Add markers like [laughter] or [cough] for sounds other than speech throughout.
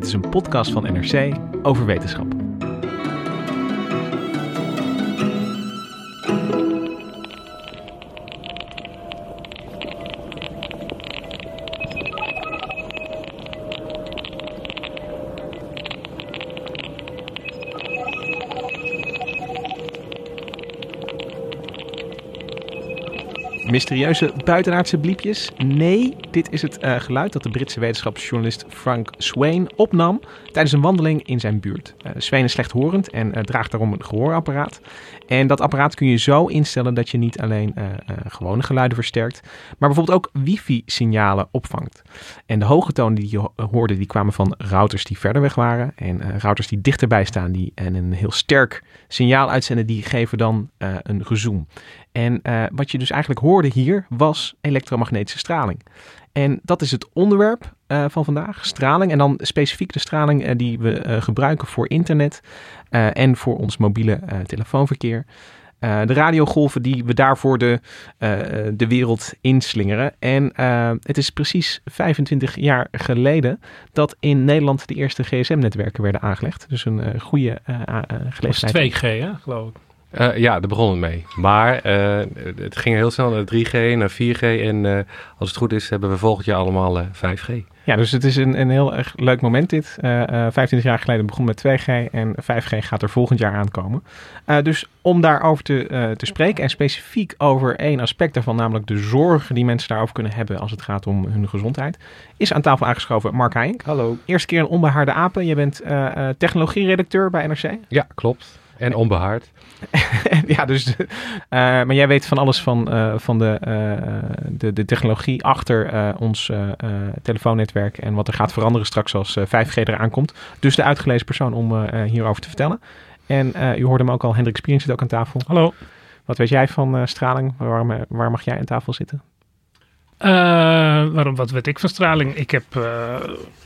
Dit is een podcast van NRC over wetenschap. Mysterieuze buitenaardse bliepjes? Nee, dit is het eh, geluid dat de Britse wetenschapsjournalist Frank Swain opnam tijdens een wandeling in zijn buurt. Uh, Swain is slechthorend en uh, draagt daarom een gehoorapparaat. En dat apparaat kun je zo instellen dat je niet alleen gewone geluiden versterkt, maar bijvoorbeeld ook wifi-signalen opvangt. En de hoge tonen die je hoorde, die kwamen van routers die verder weg waren. En routers die dichterbij staan die, en een heel sterk signaal uitzenden, die geven dan een gezoom. En uh, wat je dus eigenlijk hoorde hier was elektromagnetische straling. En dat is het onderwerp uh, van vandaag, straling. En dan specifiek de straling uh, die we gebruiken voor internet en voor ons mobiele telefoonverkeer. de radiogolven die we daarvoor de, de wereld inslingeren. En het is precies 25 jaar geleden dat in Nederland de eerste gsm-netwerken werden aangelegd. Dus een goede gelegenheid. Dat was 2G, hè, geloof ik. Uh, ja, daar begon het mee. Maar uh, het ging heel snel naar 3G, naar 4G. En uh, als het goed is, hebben we volgend jaar allemaal 5G. Ja, dus het is een, een heel erg leuk moment dit. 25 jaar geleden begon met 2G en 5G gaat er volgend jaar aankomen. dus om daarover te, te spreken en specifiek over één aspect daarvan, namelijk de zorgen die mensen daarover kunnen hebben als het gaat om hun gezondheid, is aan tafel aangeschoven Mark Heink. Hallo. Eerste keer een onbehaarde apen. Je bent technologieredacteur bij NRC. Ja, klopt. En onbehaard. [laughs] ja, dus. Uh, maar jij weet van alles van, uh, van de, uh, de, de technologie achter ons telefoonnetwerk en wat er gaat veranderen straks als 5G eraan komt. Dus de uitgelezen persoon om hierover te vertellen. En u hoorde hem ook al, Hendrik Spiering zit ook aan tafel. Hallo. Wat weet jij van straling? Waar, waar mag jij aan tafel zitten? waarom, wat weet ik van straling? Ik heb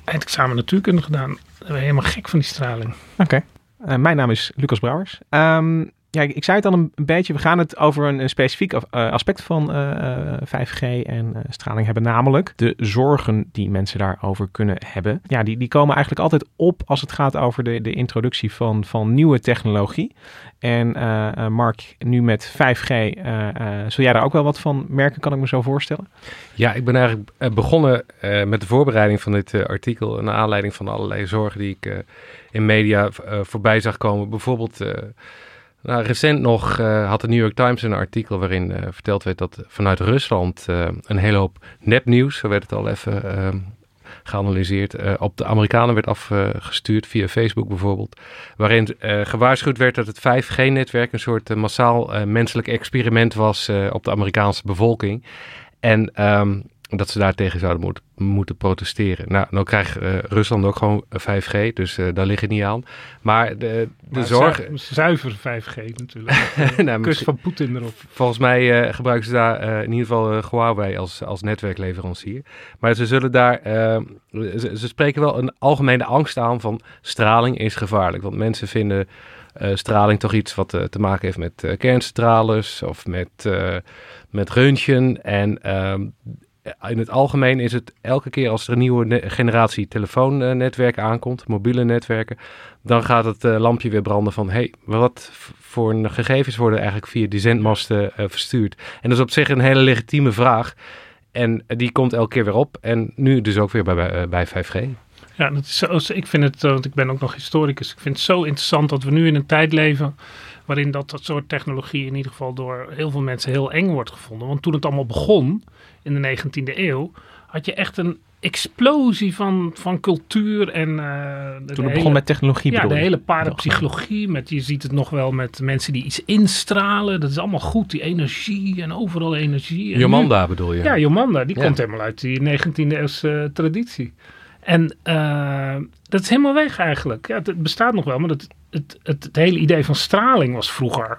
eindexamen natuurkunde gedaan. Ik ben helemaal gek van die straling. Oké. Uh, mijn naam is Lucas Brouwers. Um, ja, ik zei het al een beetje. We gaan het over een, specifiek uh, aspect van uh, 5G en straling hebben. Namelijk de zorgen die mensen daarover kunnen hebben. Ja, die, die komen eigenlijk altijd op als het gaat over de, de introductie van, van nieuwe technologie. En Mark, nu met 5G, zul jij daar ook wel wat van merken, kan ik me zo voorstellen? Ja, ik ben eigenlijk begonnen met de voorbereiding van dit artikel. Naar aanleiding van allerlei zorgen die ik in media voorbij zag komen. Bijvoorbeeld, nou, recent nog uh, had de New York Times een artikel waarin verteld werd dat vanuit Rusland een hele hoop nepnieuws, zo werd het al even ehm, geanalyseerd, op de Amerikanen werd afgestuurd, via Facebook bijvoorbeeld. Waarin gewaarschuwd werd dat het 5G-netwerk een soort massaal menselijk experiment was op de Amerikaanse bevolking. En um, dat ze daartegen zouden moet, moeten protesteren. Nou, nou krijgt uh, Rusland ook gewoon 5G, dus uh, daar ligt het niet aan. Maar de, de maar zorg... Zuiver 5G natuurlijk. [laughs] nou, Kus van Poetin erop. Volgens mij uh, gebruiken ze daar in ieder geval Huawei als, als netwerkleverancier. Maar ze zullen daar... Ze, ze, spreken wel een algemene angst aan van straling is gevaarlijk. Want mensen vinden... straling toch iets wat te maken heeft met kerncentrales of met, met röntgen. En ehm, in het algemeen is het elke keer als er een nieuwe generatie telefoonnetwerken aankomt, mobiele netwerken, dan gaat het uh, lampje weer branden van hey, wat voor gegevens worden eigenlijk via die zendmasten uh, verstuurd? En dat is op zich een hele legitieme vraag. En die komt elke keer weer op. En nu dus ook weer bij, eh, bij 5G. Ja, dat is zo, ik vind het, want ik ben ook nog historicus, ik vind het zo interessant dat we nu in een tijd leven waarin dat, dat soort technologie in ieder geval door heel veel mensen heel eng wordt gevonden. Want toen het allemaal begon, in de 19e eeuw, had je echt een explosie van, van cultuur en... Uh, Toen het begon met technologie Ja, de hele parapsychologie. Met, je ziet het nog wel met mensen die iets instralen. Dat is allemaal goed, die energie en overal energie. En Jomanda bedoel je? Ja, Jomanda. Die ja. komt helemaal uit die 19e eeuwse traditie. En uh, dat is helemaal weg eigenlijk. Ja, het, bestaat nog wel, maar het, het, het, het, hele idee van straling was vroeger,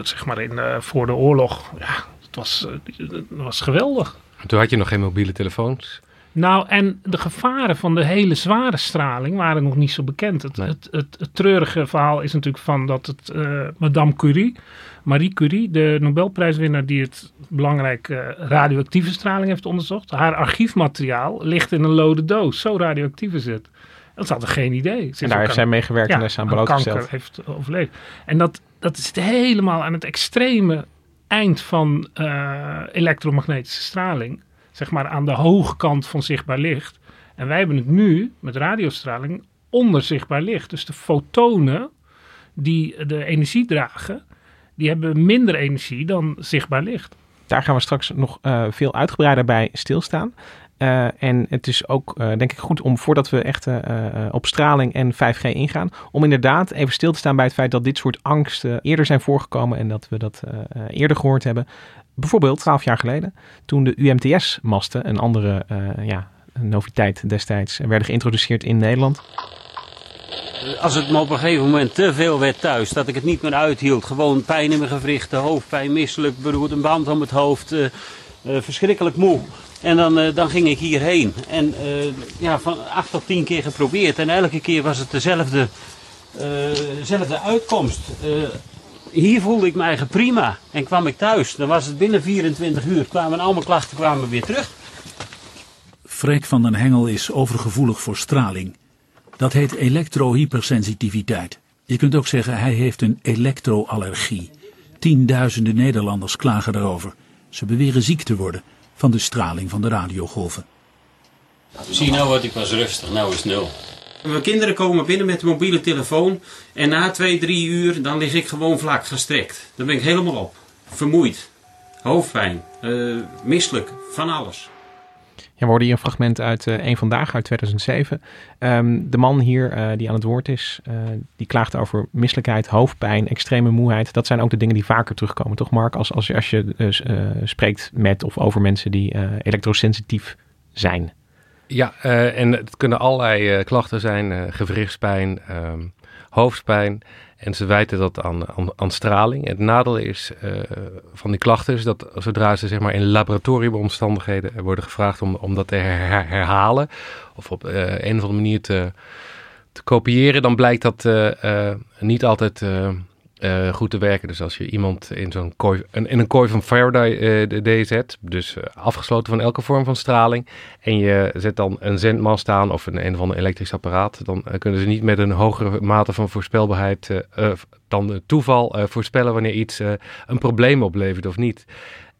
zeg maar in, uh, voor de oorlog, ja, het was, uh, het was geweldig. Toen had je nog geen mobiele telefoons? Nou, en de gevaren van de hele zware straling waren nog niet zo bekend. Het, Nee. het, het, het treurige verhaal is natuurlijk van dat het eh, Madame Curie, Marie Curie, de Nobelprijswinnaar die het belangrijke radioactieve straling heeft onderzocht, haar archiefmateriaal ligt in een lode doos. Zo radioactief is het. Dat hadden geen idee. Ze En daar heeft aan- zij mee gewerkt en is aan blootgesteld. kanker heeft overleefd. En dat, dat is helemaal aan het extreme eind van eh, elektromagnetische straling. Zeg maar aan de hoge kant van zichtbaar licht. En wij hebben het nu met radiostraling onder zichtbaar licht. Dus de fotonen die de energie dragen, die hebben minder energie dan zichtbaar licht. Daar gaan we straks nog eh, veel uitgebreider bij stilstaan. Eh, en het is ook, eh, denk ik, goed om voordat we echt eh, op straling en 5G ingaan, om inderdaad even stil te staan bij het feit dat dit soort angsten eerder zijn voorgekomen en dat we dat eerder gehoord hebben. Bijvoorbeeld 12 jaar geleden, toen de UMTS-masten, een andere ja, noviteit destijds, werden geïntroduceerd in Nederland. Als het me op een gegeven moment te veel werd thuis, dat ik het niet meer uithield. Gewoon pijn in mijn gewrichten, hoofdpijn, misselijk, beroerd, een band om het hoofd, verschrikkelijk moe. En dan, eh, dan ging ik hierheen. En eh, ja, van acht tot tien keer geprobeerd. En elke keer was het dezelfde, eh, dezelfde uitkomst. Hier voelde ik me eigen prima. En kwam ik thuis. Dan was het binnen 24 uur. Kwamen al mijn klachten kwamen weer terug. Freek van den Hengel is overgevoelig voor straling. Dat heet elektrohypersensitiviteit. Je kunt ook zeggen hij heeft een elektroallergie. Tienduizenden Nederlanders klagen daarover. Ze beweren ziek te worden van de straling van de radiogolven. Zie nou wat ik was rustig, nou is het nul. Mijn kinderen komen binnen met de mobiele telefoon en na twee, drie uur dan lig ik gewoon vlak gestrekt. Dan ben ik helemaal op. Vermoeid, hoofdpijn, eh, misselijk, van alles. Ja, we hoorden hier een fragment uit eh Eén Vandaag uit 2007. Ehm, de man hier eh, die aan het woord is, eh, die klaagt over misselijkheid, hoofdpijn, extreme moeheid. Dat zijn ook de dingen die vaker terugkomen, toch Mark? Als, als, je- als je spreekt met of over mensen die elektrosensitief zijn. Ja, en het kunnen allerlei klachten zijn. gewrichtspijn, ehm, hoofdpijn. En ze wijten dat aan, aan, aan straling. Het nadeel is eh, van die klachten is dat zodra ze zeg maar, in laboratoriumomstandigheden worden gevraagd om, om dat te her- her- herhalen. Of op eh, een of andere manier te, te kopiëren. Dan blijkt dat eh, niet altijd eh, eh, goed te werken. Dus als je iemand in zo'n kooi, een, in een kooi van Faraday eh, de- de zet. Dus eh, afgesloten van elke vorm van straling en je zet dan een zendmast aan of een een of ander elektrisch apparaat, dan eh, kunnen ze niet met een hogere mate van voorspelbaarheid eh, eh, dan toeval eh, voorspellen wanneer iets eh, een probleem oplevert of niet.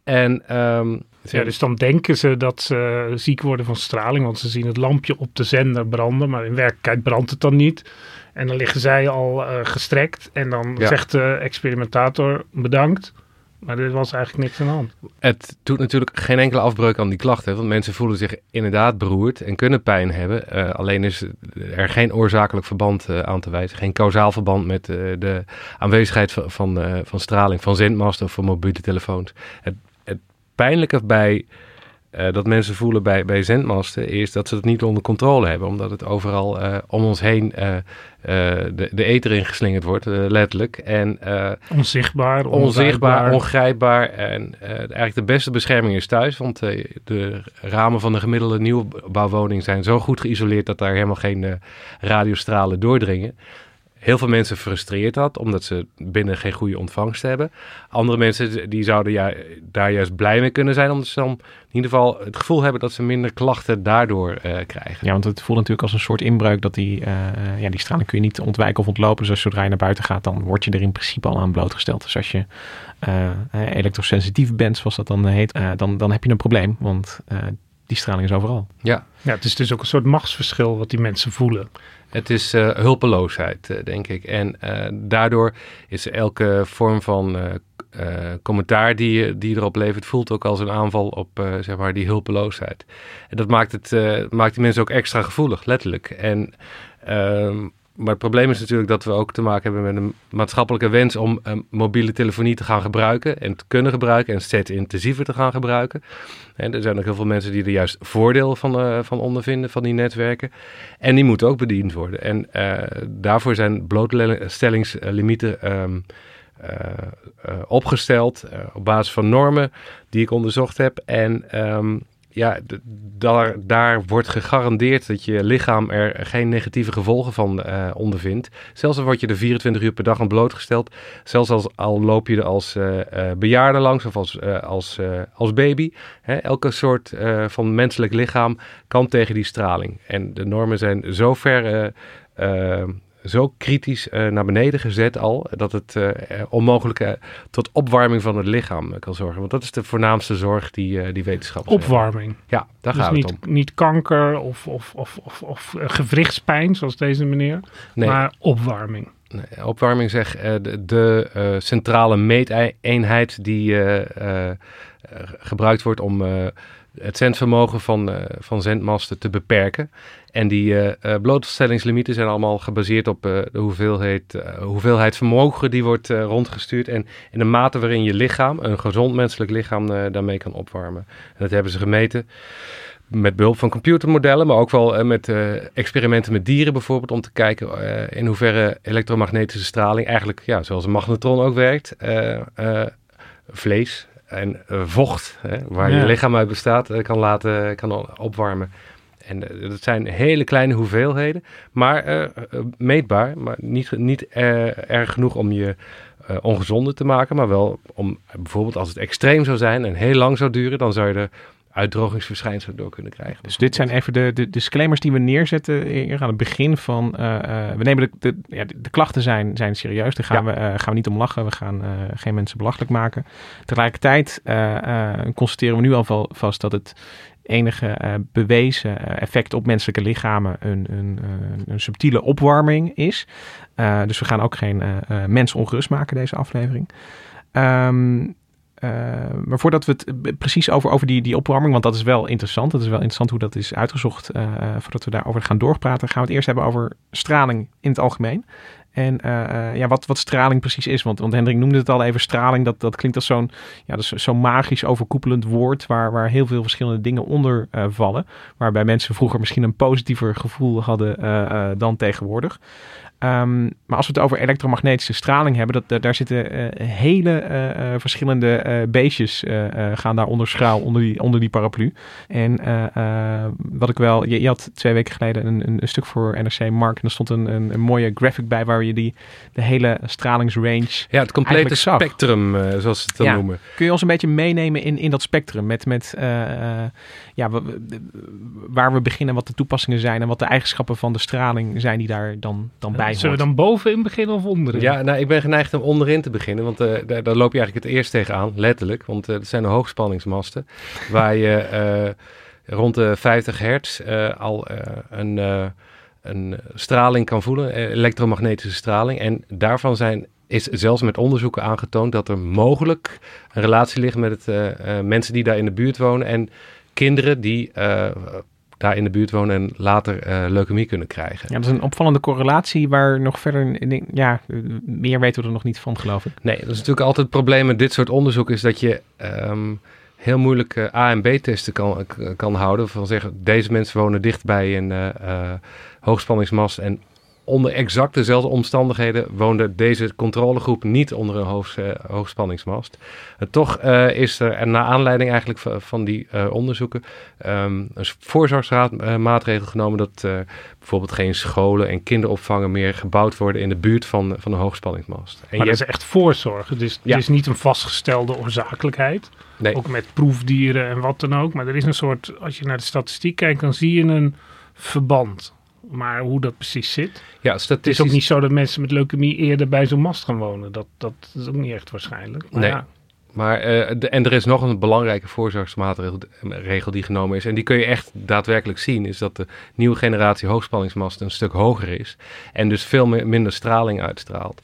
En ehm, Ja, dus dan denken ze dat ze ziek worden van straling, want ze zien het lampje op de zender branden, maar in werkelijkheid brandt het dan niet. En dan liggen zij al eh, gestrekt en dan Ja. zegt de experimentator bedankt. Maar er was eigenlijk niks aan de hand. het doet natuurlijk geen enkele afbreuk aan die klachten, want mensen voelen zich inderdaad beroerd en kunnen pijn hebben. Eh, alleen is er geen oorzakelijk verband eh, aan te wijzen, geen kausaal verband met de aanwezigheid van, van, van straling, van zendmasten of van mobiele telefoons. Het, het pijnlijke bij eh, dat mensen voelen bij, bij zendmasten is dat ze het niet onder controle hebben, omdat het overal eh, om ons heen eh, de, de ether ingeslingerd wordt, letterlijk. En Onzichtbaar, onzichtbaar, ongrijpbaar. En eigenlijk de beste bescherming is thuis. Want de ramen van de gemiddelde nieuwbouwwoning zijn zo goed geïsoleerd dat daar helemaal geen radiostralen doordringen. Heel veel mensen frustreert dat, omdat ze binnen geen goede ontvangst hebben. Andere mensen die zouden ja, daar juist blij mee kunnen zijn, omdat ze dan in ieder geval het gevoel hebben dat ze minder klachten daardoor eh, krijgen. Ja, want het voelt natuurlijk als een soort inbreuk dat die, eh, ja, die straling kun je niet ontwijken of ontlopen. Dus zodra je naar buiten gaat, dan word je er in principe al aan blootgesteld. Dus als je eh, elektrosensitief bent, zoals dat dan heet, dan, dan heb je een probleem. Want die straling is overal. Ja, Ja, het is dus ook een soort machtsverschil wat die mensen voelen. Het is eh, hulpeloosheid, eh, denk ik. En eh, daardoor is elke vorm van eh, eh, commentaar die, je- die je erop levert, voelt ook als een aanval op eh, zeg maar die hulpeloosheid. En dat maakt, het, eh, maakt die mensen ook extra gevoelig, letterlijk. En ehm, maar het probleem is natuurlijk dat we ook te maken hebben met een maatschappelijke wens om mobiele telefonie te gaan gebruiken en te kunnen gebruiken en steeds intensiever te gaan gebruiken. En er zijn ook heel veel mensen die er juist voordeel van, uh, van ondervinden, van die netwerken. En die moeten ook bediend worden. En daarvoor zijn blootstellingslimieten um, opgesteld op basis van normen die ik onderzocht heb. En um, ja, daar, daar wordt gegarandeerd dat je lichaam er geen negatieve gevolgen van uh, ondervindt. Zelfs al word je er 24 uur per dag aan blootgesteld. Zelfs als, al loop je er als uh, bejaarde langs of als, als, als baby. Hè, elke soort van menselijk lichaam kan tegen die straling. En de normen zijn zo ver zo kritisch uh, naar beneden gezet al, dat het uh, onmogelijk uh, tot opwarming van het lichaam kan zorgen. Want dat is de voornaamste zorg die, die wetenschappers Opwarming? Ja, daar dus gaat niet, het om. niet kanker of, of, of, of, of gewrichtspijn, zoals deze meneer, Nee. maar opwarming. Nee, opwarming zeg de, de centrale meeteenheid die gebruikt wordt om het zendvermogen van, uh, van zendmasten te beperken. En die uh, blootstellingslimieten zijn allemaal gebaseerd op de hoeveelheid, hoeveelheid vermogen die wordt rondgestuurd. En in de mate waarin je lichaam, een gezond menselijk lichaam, daarmee kan opwarmen. En dat hebben ze gemeten met behulp van computermodellen, maar ook wel met experimenten met dieren bijvoorbeeld, om te kijken in hoeverre elektromagnetische straling eigenlijk, ja, zoals een magnetron ook werkt, vlees, en uh, vocht, hè, waar ja. je lichaam uit bestaat, uh, kan laten kan opwarmen. En uh, dat zijn hele kleine hoeveelheden, maar meetbaar, maar niet, niet erg genoeg om je ongezonder te maken, maar wel om bijvoorbeeld als het extreem zou zijn en heel lang zou duren, dan zou je er uitdrogingsverschijnselen door kunnen krijgen. Dus dit zijn even de, de disclaimers die we neerzetten hier aan het begin van... Uh, uh, we nemen de, de, ja, de, klachten zijn, zijn serieus, daar gaan, ja. we, uh, gaan we niet om lachen. We gaan geen mensen belachelijk maken. Tegelijkertijd constateren we nu al vast dat het enige bewezen effect op menselijke lichamen een, een, een subtiele opwarming is. dus we gaan ook geen mensen ongerust maken deze aflevering. Um, uh, maar voordat we het precies over, over die, die opwarming, want dat is wel interessant. Dat is wel interessant hoe dat is uitgezocht. Uh, voordat we daarover gaan doorpraten, gaan we het eerst hebben over straling in het algemeen. En ja, wat, wat straling precies is. Want, want Hendrik noemde het al even, straling. Dat, dat klinkt als zo'n ja, dus zo'n magisch overkoepelend woord... Waar, waar heel veel verschillende dingen onder vallen. Waarbij mensen vroeger misschien een positiever gevoel hadden dan tegenwoordig. Um, maar als we het over elektromagnetische straling hebben, dat, daar zitten uh, hele uh, verschillende beestjes gaan daar onder schaal, onder die, onder die paraplu. En wat ik wel, je, je, had twee weken geleden een, een, een stuk voor NRC Mark en er stond een, een, een, mooie graphic bij waar je die, de hele stralingsrange Ja, het complete spectrum, zoals ze het dan ja. noemen. Kun je ons een beetje meenemen in, in dat spectrum met, met ja, waar we beginnen, wat de toepassingen zijn en wat de eigenschappen van de straling zijn die daar dan, dan bij Zullen we dan bovenin beginnen of onderin? Ja, nou, ik ben geneigd om onderin te beginnen, want uh, daar, daar, loop je eigenlijk het eerst tegenaan, letterlijk. Want uh, er zijn de hoogspanningsmasten, [laughs] waar je uh, rond de 50 hertz al een, een straling kan voelen, elektromagnetische straling. En daarvan zijn, is zelfs met onderzoeken aangetoond dat er mogelijk een relatie ligt met het, mensen die daar in de buurt wonen en kinderen die daar in de buurt wonen en later uh, leukemie kunnen krijgen. Ja, dat is een opvallende correlatie waar nog verder, ja, meer weten we er nog niet van, geloof ik. Nee, dat is natuurlijk altijd het probleem met dit soort onderzoek is dat je um, heel moeilijk uh, A en B testen kan, kan houden. Van zeggen, deze mensen wonen dicht bij een uh, hoogspanningsmast en onder exact dezelfde omstandigheden woonde deze controlegroep niet onder een hoog, uh, hoogspanningsmast. En toch uh, is er, en naar aanleiding eigenlijk van, van die uh, onderzoeken, um, een voorzorgsmaatregel genomen dat bijvoorbeeld geen scholen en kinderopvangen meer gebouwd worden in de buurt van, van een hoogspanningsmast. En maar dat is echt voorzorg. Het is, ja. het is niet een vastgestelde oorzakelijkheid. Nee. Ook met proefdieren en wat dan ook. Maar er is een soort, als je naar de statistiek kijkt, dan zie je een verband. Maar hoe dat precies zit. Ja, Het is ook niet zo dat mensen met leukemie eerder bij zo'n mast gaan wonen. Dat, dat is ook niet echt waarschijnlijk. Maar nee. ja. Maar, eh, de, en er is nog een belangrijke voorzorgsmaatregel regel die genomen is. En die kun je echt daadwerkelijk zien. Is dat de nieuwe generatie hoogspanningsmasten een stuk hoger is. En dus veel meer, minder straling uitstraalt.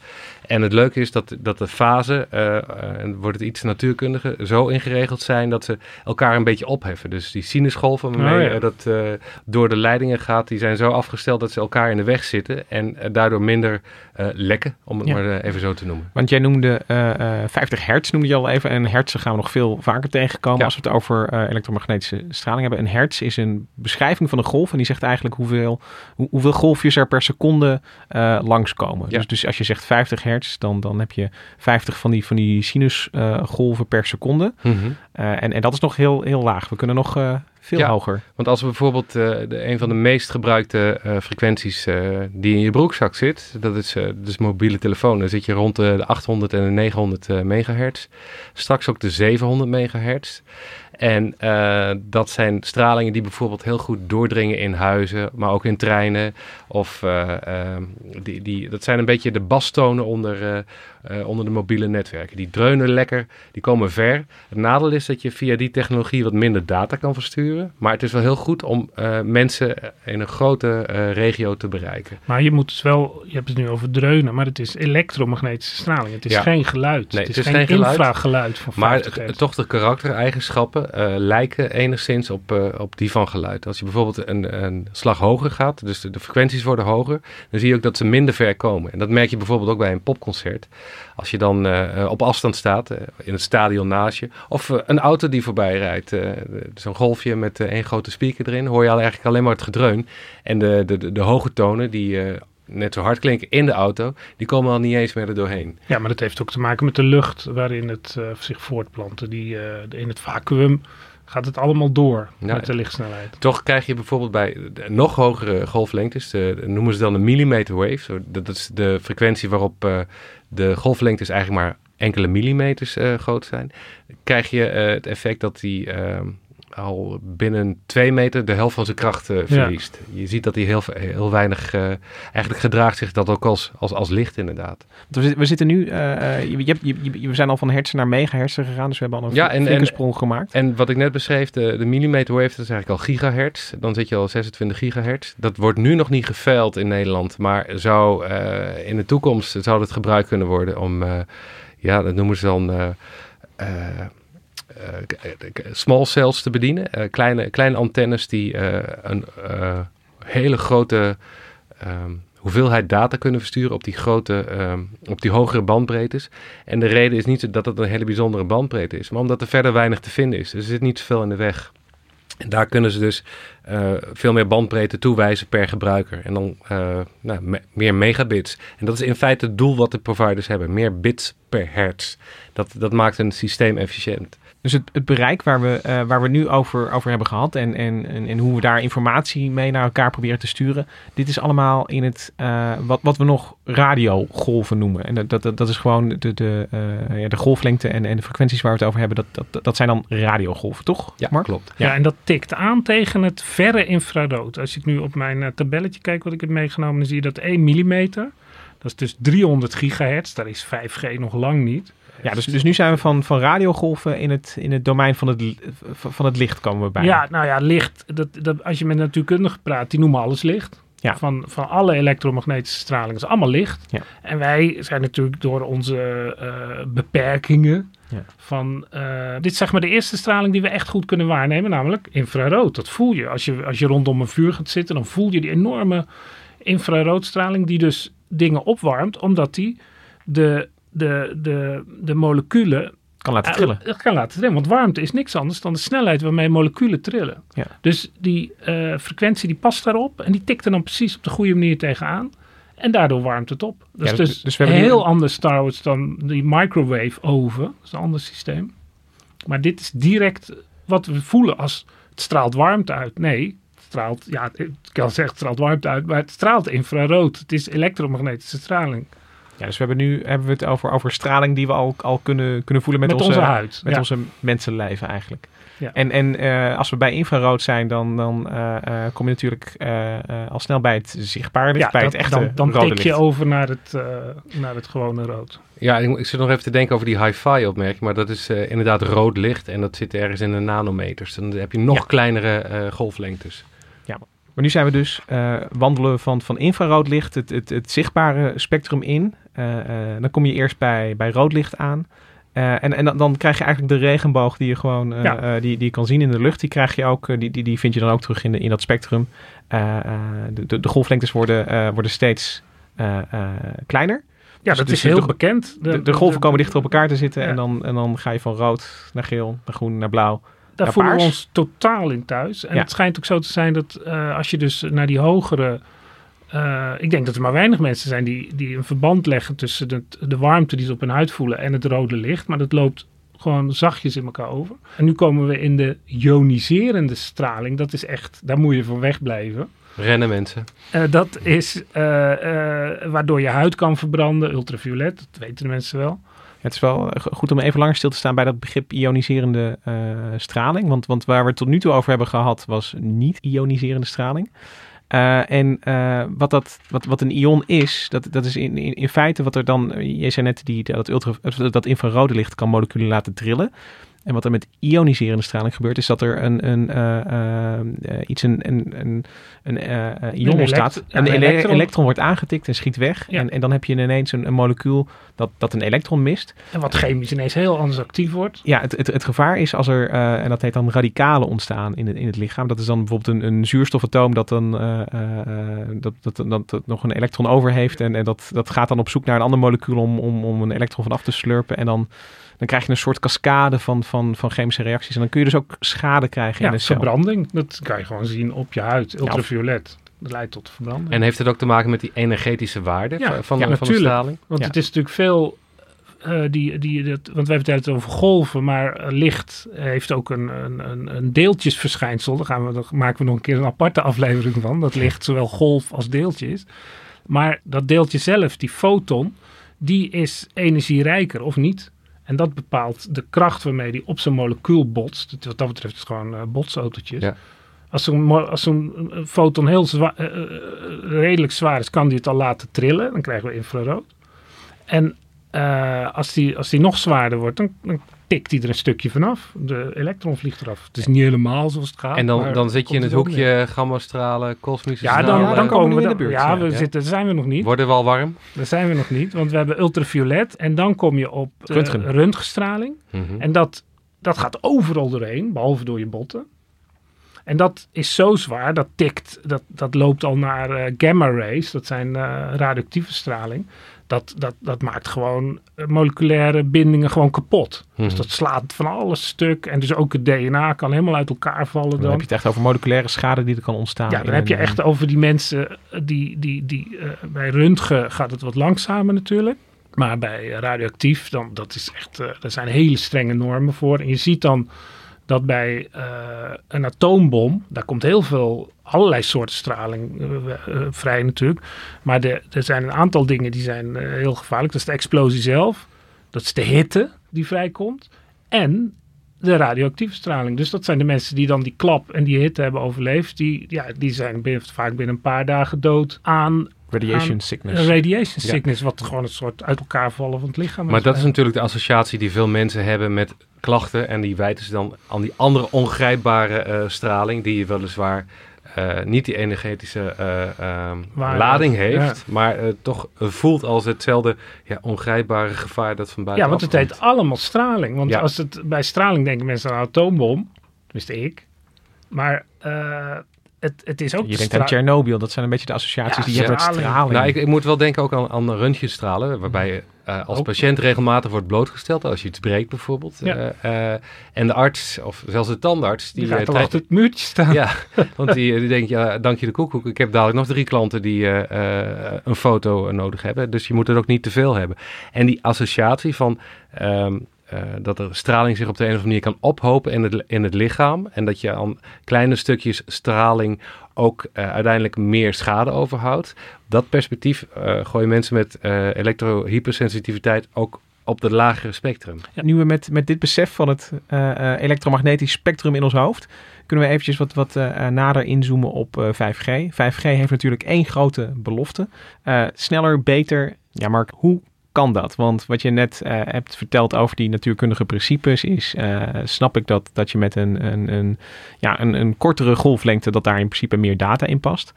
En het leuke is dat, dat de fasen, uh, en wordt het iets natuurkundiger, zo ingeregeld zijn dat ze elkaar een beetje opheffen. Dus die sinusgolven waarmee Oh ja. dat eh, door de leidingen gaat, die zijn zo afgesteld dat ze elkaar in de weg zitten. En eh, daardoor minder eh, lekken, om het Ja. maar eh, even zo te noemen. Want jij noemde eh, eh, 50 hertz, noemde je al even. En hertzen gaan we nog veel vaker tegenkomen Ja. als we het over eh, elektromagnetische straling hebben. Een hertz is een beschrijving van een golf. En die zegt eigenlijk hoeveel, hoe- hoeveel golfjes er per seconde eh, langskomen. Dus, dus als je zegt 50 hertz, dan, dan heb je 50 van die, van die sinusgolven per seconde. Eh, en, en dat is nog heel, heel laag. We kunnen nog eh, veel Ja. hoger. Want als we bijvoorbeeld eh, de, een van de meest gebruikte eh, frequenties eh, die in je broekzak zit, dat is eh, dus mobiele telefoon, dan zit je rond de, de 800 en de 900 eh, megahertz. Straks ook de 700 megahertz. En eh, dat zijn stralingen die bijvoorbeeld heel goed doordringen in huizen, maar ook in treinen. Of eh, ehm, die, die, dat zijn een beetje de bastonen onder, eh, onder de mobiele netwerken. Die dreunen lekker, die komen ver. Het nadeel is dat je via die technologie wat minder data kan versturen. Maar het is wel heel goed om mensen in een grote regio te bereiken. Maar je moet dus wel, je hebt het nu over dreunen, maar het is elektromagnetische straling. Het is Ja. geen geluid. Nee, het is, het is geen, geen geluid. infrageluid van Maar 50 het- hertz. toch de karaktereigenschappen lijken enigszins op, eh, op die van geluid. Als je bijvoorbeeld een, een slag hoger gaat, dus de, de frequenties worden hoger, dan zie je ook dat ze minder ver komen. En dat merk je bijvoorbeeld ook bij een popconcert. Als je dan eh, eh, op afstand staat, eh, in het stadion naast je, of eh, een auto die voorbij rijdt, eh, zo'n golfje met eh, één grote speaker erin, hoor je al eigenlijk alleen maar het gedreun. En de, de, de, de hoge tonen die... net zo hard klinken in de auto, die komen al niet eens meer er doorheen. Ja, maar dat heeft ook te maken met de lucht waarin het eh, zich voortplanten. Die, eh, in het vacuüm gaat het allemaal door met de lichtsnelheid. Toch krijg je bijvoorbeeld bij nog hogere golflengtes, de, noemen ze dan de millimeter wave. Zo, dat is de frequentie waarop eh, de golflengtes eigenlijk maar enkele millimeters groot zijn. Krijg je het effect dat die ehm, al binnen twee meter de helft van zijn kracht eh, verliest. Je ziet dat hij heel, heel weinig, eh, eigenlijk gedraagt zich dat ook als, als, als licht inderdaad. We, we zitten nu, eh, je, je, we zijn al van hertz naar megahertz gegaan. Dus we hebben al een Ja, ja, en- flinke en- sprong gemaakt. En wat ik net beschreef, de, de millimeter wave, dat is eigenlijk al gigahertz. Dan zit je al 26 gigahertz. Dat wordt nu nog niet geveild in Nederland. Maar zou, in de toekomst zou het gebruikt kunnen worden om, ja, dat noemen ze dan... small cells te bedienen. Eh, kleine, kleine antennes die eh, een eh, hele grote ehm, hoeveelheid data kunnen versturen op die grote, ehm, op die hogere bandbreedtes. En de reden is niet dat het een hele bijzondere bandbreedte is, maar omdat er verder weinig te vinden is. Dus er zit niet zoveel in de weg. En daar kunnen ze dus eh, veel meer bandbreedte toewijzen per gebruiker. En dan eh, nou, me- meer megabits. En dat is in feite het doel wat de providers hebben. Meer bits per hertz. Dat, dat maakt een systeem efficiënt. Dus het, het bereik waar we, eh, waar we nu over, over hebben gehad en, en, en, en hoe we daar informatie mee naar elkaar proberen te sturen, dit is allemaal in het, eh, wat, wat we nog radiogolven noemen. En dat, dat, dat is gewoon de, de, eh, ja, de golflengte en, en de frequenties waar we het over hebben, dat, dat, dat zijn dan radiogolven, toch? Ja, Mark? klopt. Ja. en dat tikt aan tegen het verre infrarood. Als ik nu op mijn eh, tabelletje kijk wat ik heb meegenomen, dan zie je dat 1 millimeter. Dat is dus 300 gigahertz. Daar is 5G nog lang niet. Ja, dus, dus nu zijn we van, van radiogolven in het, in het domein van het, van het licht komen we bij. Ja, nou ja, licht. Dat, dat, als je met natuurkundigen praat, die noemen alles licht. Ja. Van, van alle elektromagnetische straling is allemaal licht. Ja. En wij zijn natuurlijk door onze eh, beperkingen Ja. van... eh, dit is zeg maar de eerste straling die we echt goed kunnen waarnemen, namelijk infrarood. Dat voel je. Als je, als je rondom een vuur gaat zitten, dan voel je die enorme infraroodstraling die dus dingen opwarmt, omdat die de, de, de, de moleculen Kan laten trillen. dat kan laten trillen. Want warmte is niks anders dan de snelheid waarmee moleculen trillen. Ja. Dus die eh, frequentie die past daarop en die tikt er dan precies op de goede manier tegenaan. En daardoor warmt het op. Dat Ja, is dus- dus, dus we hebben heel een- anders trouwens dan die microwave oven. Dat is een ander systeem. Maar dit is direct wat we voelen als het straalt warmte uit. Nee, het straalt, ja, ik kan zeggen het straalt warmte uit, maar het straalt infrarood. Het is elektromagnetische straling. Ja, dus we hebben nu hebben we het over, over straling die we al, al kunnen, kunnen voelen met, Met, onze, huid. Met ja. onze mensenlijven eigenlijk. Ja. En, en eh, als we bij infrarood zijn, dan, dan eh, eh, kom je natuurlijk eh, eh, al snel bij het zichtbare licht, bij dat- het echte dan, dan rode tik je licht. over naar het, eh, naar het gewone rood. Ja, ik, ik zit nog even te denken over die hi-fi opmerking, maar dat is eh, inderdaad rood licht en dat zit ergens in de nanometers. Dan heb je nog Ja. kleinere eh, golflengtes. Maar nu zijn we dus eh, wandelen van, van infrarood licht, het, het, het zichtbare spectrum in. Eh, eh, dan kom je eerst bij, bij rood licht aan. En en dan, dan krijg je eigenlijk de regenboog die je gewoon Ja. die, die je kan zien in de lucht. Die krijg je ook, die, die, die vind je dan ook terug in, de, in dat spectrum. De, de, de golflengtes worden, worden steeds kleiner. Ja, Dus- dat dus is heel de- bekend. De, de golven komen dichter op elkaar te zitten. Ja. En, dan, en dan ga je van rood naar geel, naar groen, naar blauw. Daar Ja, voelen we ons totaal in thuis. En Ja. het schijnt ook zo te zijn dat eh, als je dus naar die hogere... eh, ik denk dat er maar weinig mensen zijn die, die een verband leggen tussen de, de warmte die ze op hun huid voelen en het rode licht. Maar dat loopt gewoon zachtjes in elkaar over. En nu komen we in de ioniserende straling. Dat is echt, daar moet je van wegblijven. Rennen mensen. Eh, dat is waardoor je huid kan verbranden, ultraviolet, dat weten de mensen wel. Het is wel eh, goed om even langer stil te staan bij dat begrip ioniserende eh, straling. Want, want waar we het tot nu toe over hebben gehad was niet ioniserende straling. Eh, en wat, dat, wat, wat een ion is, dat, dat is in, in, feite wat er dan... Je zei net, die, dat, ultra, dat infrarode licht kan moleculen laten trillen. En wat er met ioniserende straling gebeurt, is dat er een, een, eh, eh, eh, iets, een, een, een, een ion ontstaat. een een ele- elektron. elektron wordt aangetikt en schiet weg. Ja. En, en dan heb je ineens een, een molecuul dat, dat een elektron mist. En wat chemisch ineens heel anders actief wordt. Ja, het, het, het gevaar is als er, en dat heet dan radicalen ontstaan in het, in het lichaam. Dat is dan bijvoorbeeld een, een zuurstofatoom dat dan dat, dat, dat, dat nog een elektron over heeft. En, en dat, dat gaat dan op zoek naar een ander molecuul om, om, om een elektron van af te slurpen. En dan, dan krijg je een soort cascade van, van, van chemische reacties. En dan kun je dus ook schade krijgen in Ja, de cel. verbranding. Dat kan je gewoon zien op je huid. Ultraviolet. Dat leidt tot verbranding. En heeft het ook te maken met die energetische waarde Ja, van, van, ja, de- van de natuurlijk. straling? Want Ja. het is natuurlijk veel. eh, die, die, dat, want wij vertellen het over golven, maar eh, licht heeft ook een, een, een, een deeltjesverschijnsel. Daar, gaan we, daar maken we nog een keer een aparte aflevering van. Dat licht zowel golf als deeltje is. Maar dat deeltje zelf, die foton, die is energierijker of niet. En dat bepaalt de kracht waarmee die op zijn molecuul botst. Wat dat betreft is het gewoon eh botsautootjes. Ja. Als zo'n als zo'n eh, foton heel zwa- eh, redelijk zwaar is, kan die het al laten trillen. Dan krijgen we infrarood. En als, die, als die nog zwaarder wordt, dan, dan tikt die er een stukje vanaf. De elektron vliegt eraf. Het is niet helemaal zoals het gaat. En dan, dan zit je in het hoekje gamma-stralen, kosmische Ja, stralen. dan, dan komen we in de buurt, Ja, we Ja. Zitten, daar zijn we nog niet. Worden we al warm? Daar zijn we nog niet, want we hebben ultraviolet. En dan kom je op de Röntgen. röntgenstraling. Mhm. En dat, dat gaat overal doorheen, behalve door je botten. En dat is zo zwaar, dat tikt, dat, dat loopt al naar eh, gamma rays, dat zijn eh, radioactieve straling. Dat, dat, dat maakt gewoon eh, moleculaire bindingen gewoon kapot. Dus Mhm. dat slaat van alles stuk. En dus ook het DNA kan helemaal uit elkaar vallen Dan dan. heb je het echt over moleculaire schade die er kan ontstaan. Ja, dan heb je een- echt over die mensen eh, die, die, die eh, bij röntgen gaat het wat langzamer natuurlijk. Maar bij radioactief, dan, dat is echt, er zijn hele strenge normen voor. En je ziet dan dat bij eh, een atoombom, daar komt heel veel, allerlei soorten straling eh, eh, vrij natuurlijk. Maar er zijn een aantal dingen die zijn heel gevaarlijk. Dat is de explosie zelf, dat is de hitte die vrijkomt. En de radioactieve straling. Dus dat zijn de mensen die dan die klap en die hitte hebben overleefd. Die, ja, die zijn binnen, vaak binnen een paar dagen dood aan Radiation sickness. radiation sickness. Wat gewoon een soort uit elkaar vallen van het lichaam Maar dat is natuurlijk de associatie die veel mensen hebben met klachten. En die wijten ze dan aan die andere ongrijpbare eh, straling, die weliswaar eh, niet die energetische eh, ehm, lading heeft, maar eh, toch eh, voelt als hetzelfde ja, ongrijpbare gevaar dat van Ja, buiten want het heet allemaal straling. Want Ja. als het, bij straling denken mensen aan een atoombom. Tenminste ik. Maar eh, het, het is ook Je de denkt aan Chernobyl, dat zijn een beetje de associaties Ja, die je hebt met straling. Nou, ik, ik moet wel denken ook aan, aan röntgenstralen, waarbij je eh, als Ook. patiënt regelmatig wordt blootgesteld, als je iets breekt bijvoorbeeld. Ja. Eh, eh, en de arts, of zelfs de tandarts, die die, gaat dan tijd- achter het muurtje staan. Ja, [laughs] want die, die denkt, ja, dank je de koekoek. Ik heb dadelijk nog drie klanten die eh, eh, een foto nodig hebben. Dus je moet er ook niet te veel hebben. En die associatie van ehm, eh, dat er straling zich op de een of andere manier kan ophopen in het, in het lichaam. En dat je aan kleine stukjes straling ook eh, uiteindelijk meer schade overhoudt. Dat perspectief eh gooien mensen met elektrohypersensitiviteit ook op de lagere spectrum. Nu we met, met dit besef van het uh, elektromagnetisch spectrum in ons hoofd, kunnen we eventjes wat, wat uh, nader inzoomen op 5G. 5G heeft natuurlijk één grote belofte. sneller, beter. Ja, Mark, hoe dat? Want wat je net uh, hebt verteld over die natuurkundige principes is, uh, snap ik dat, dat je met een, een, een, ja, een, een kortere golflengte, dat daar in principe meer data in past.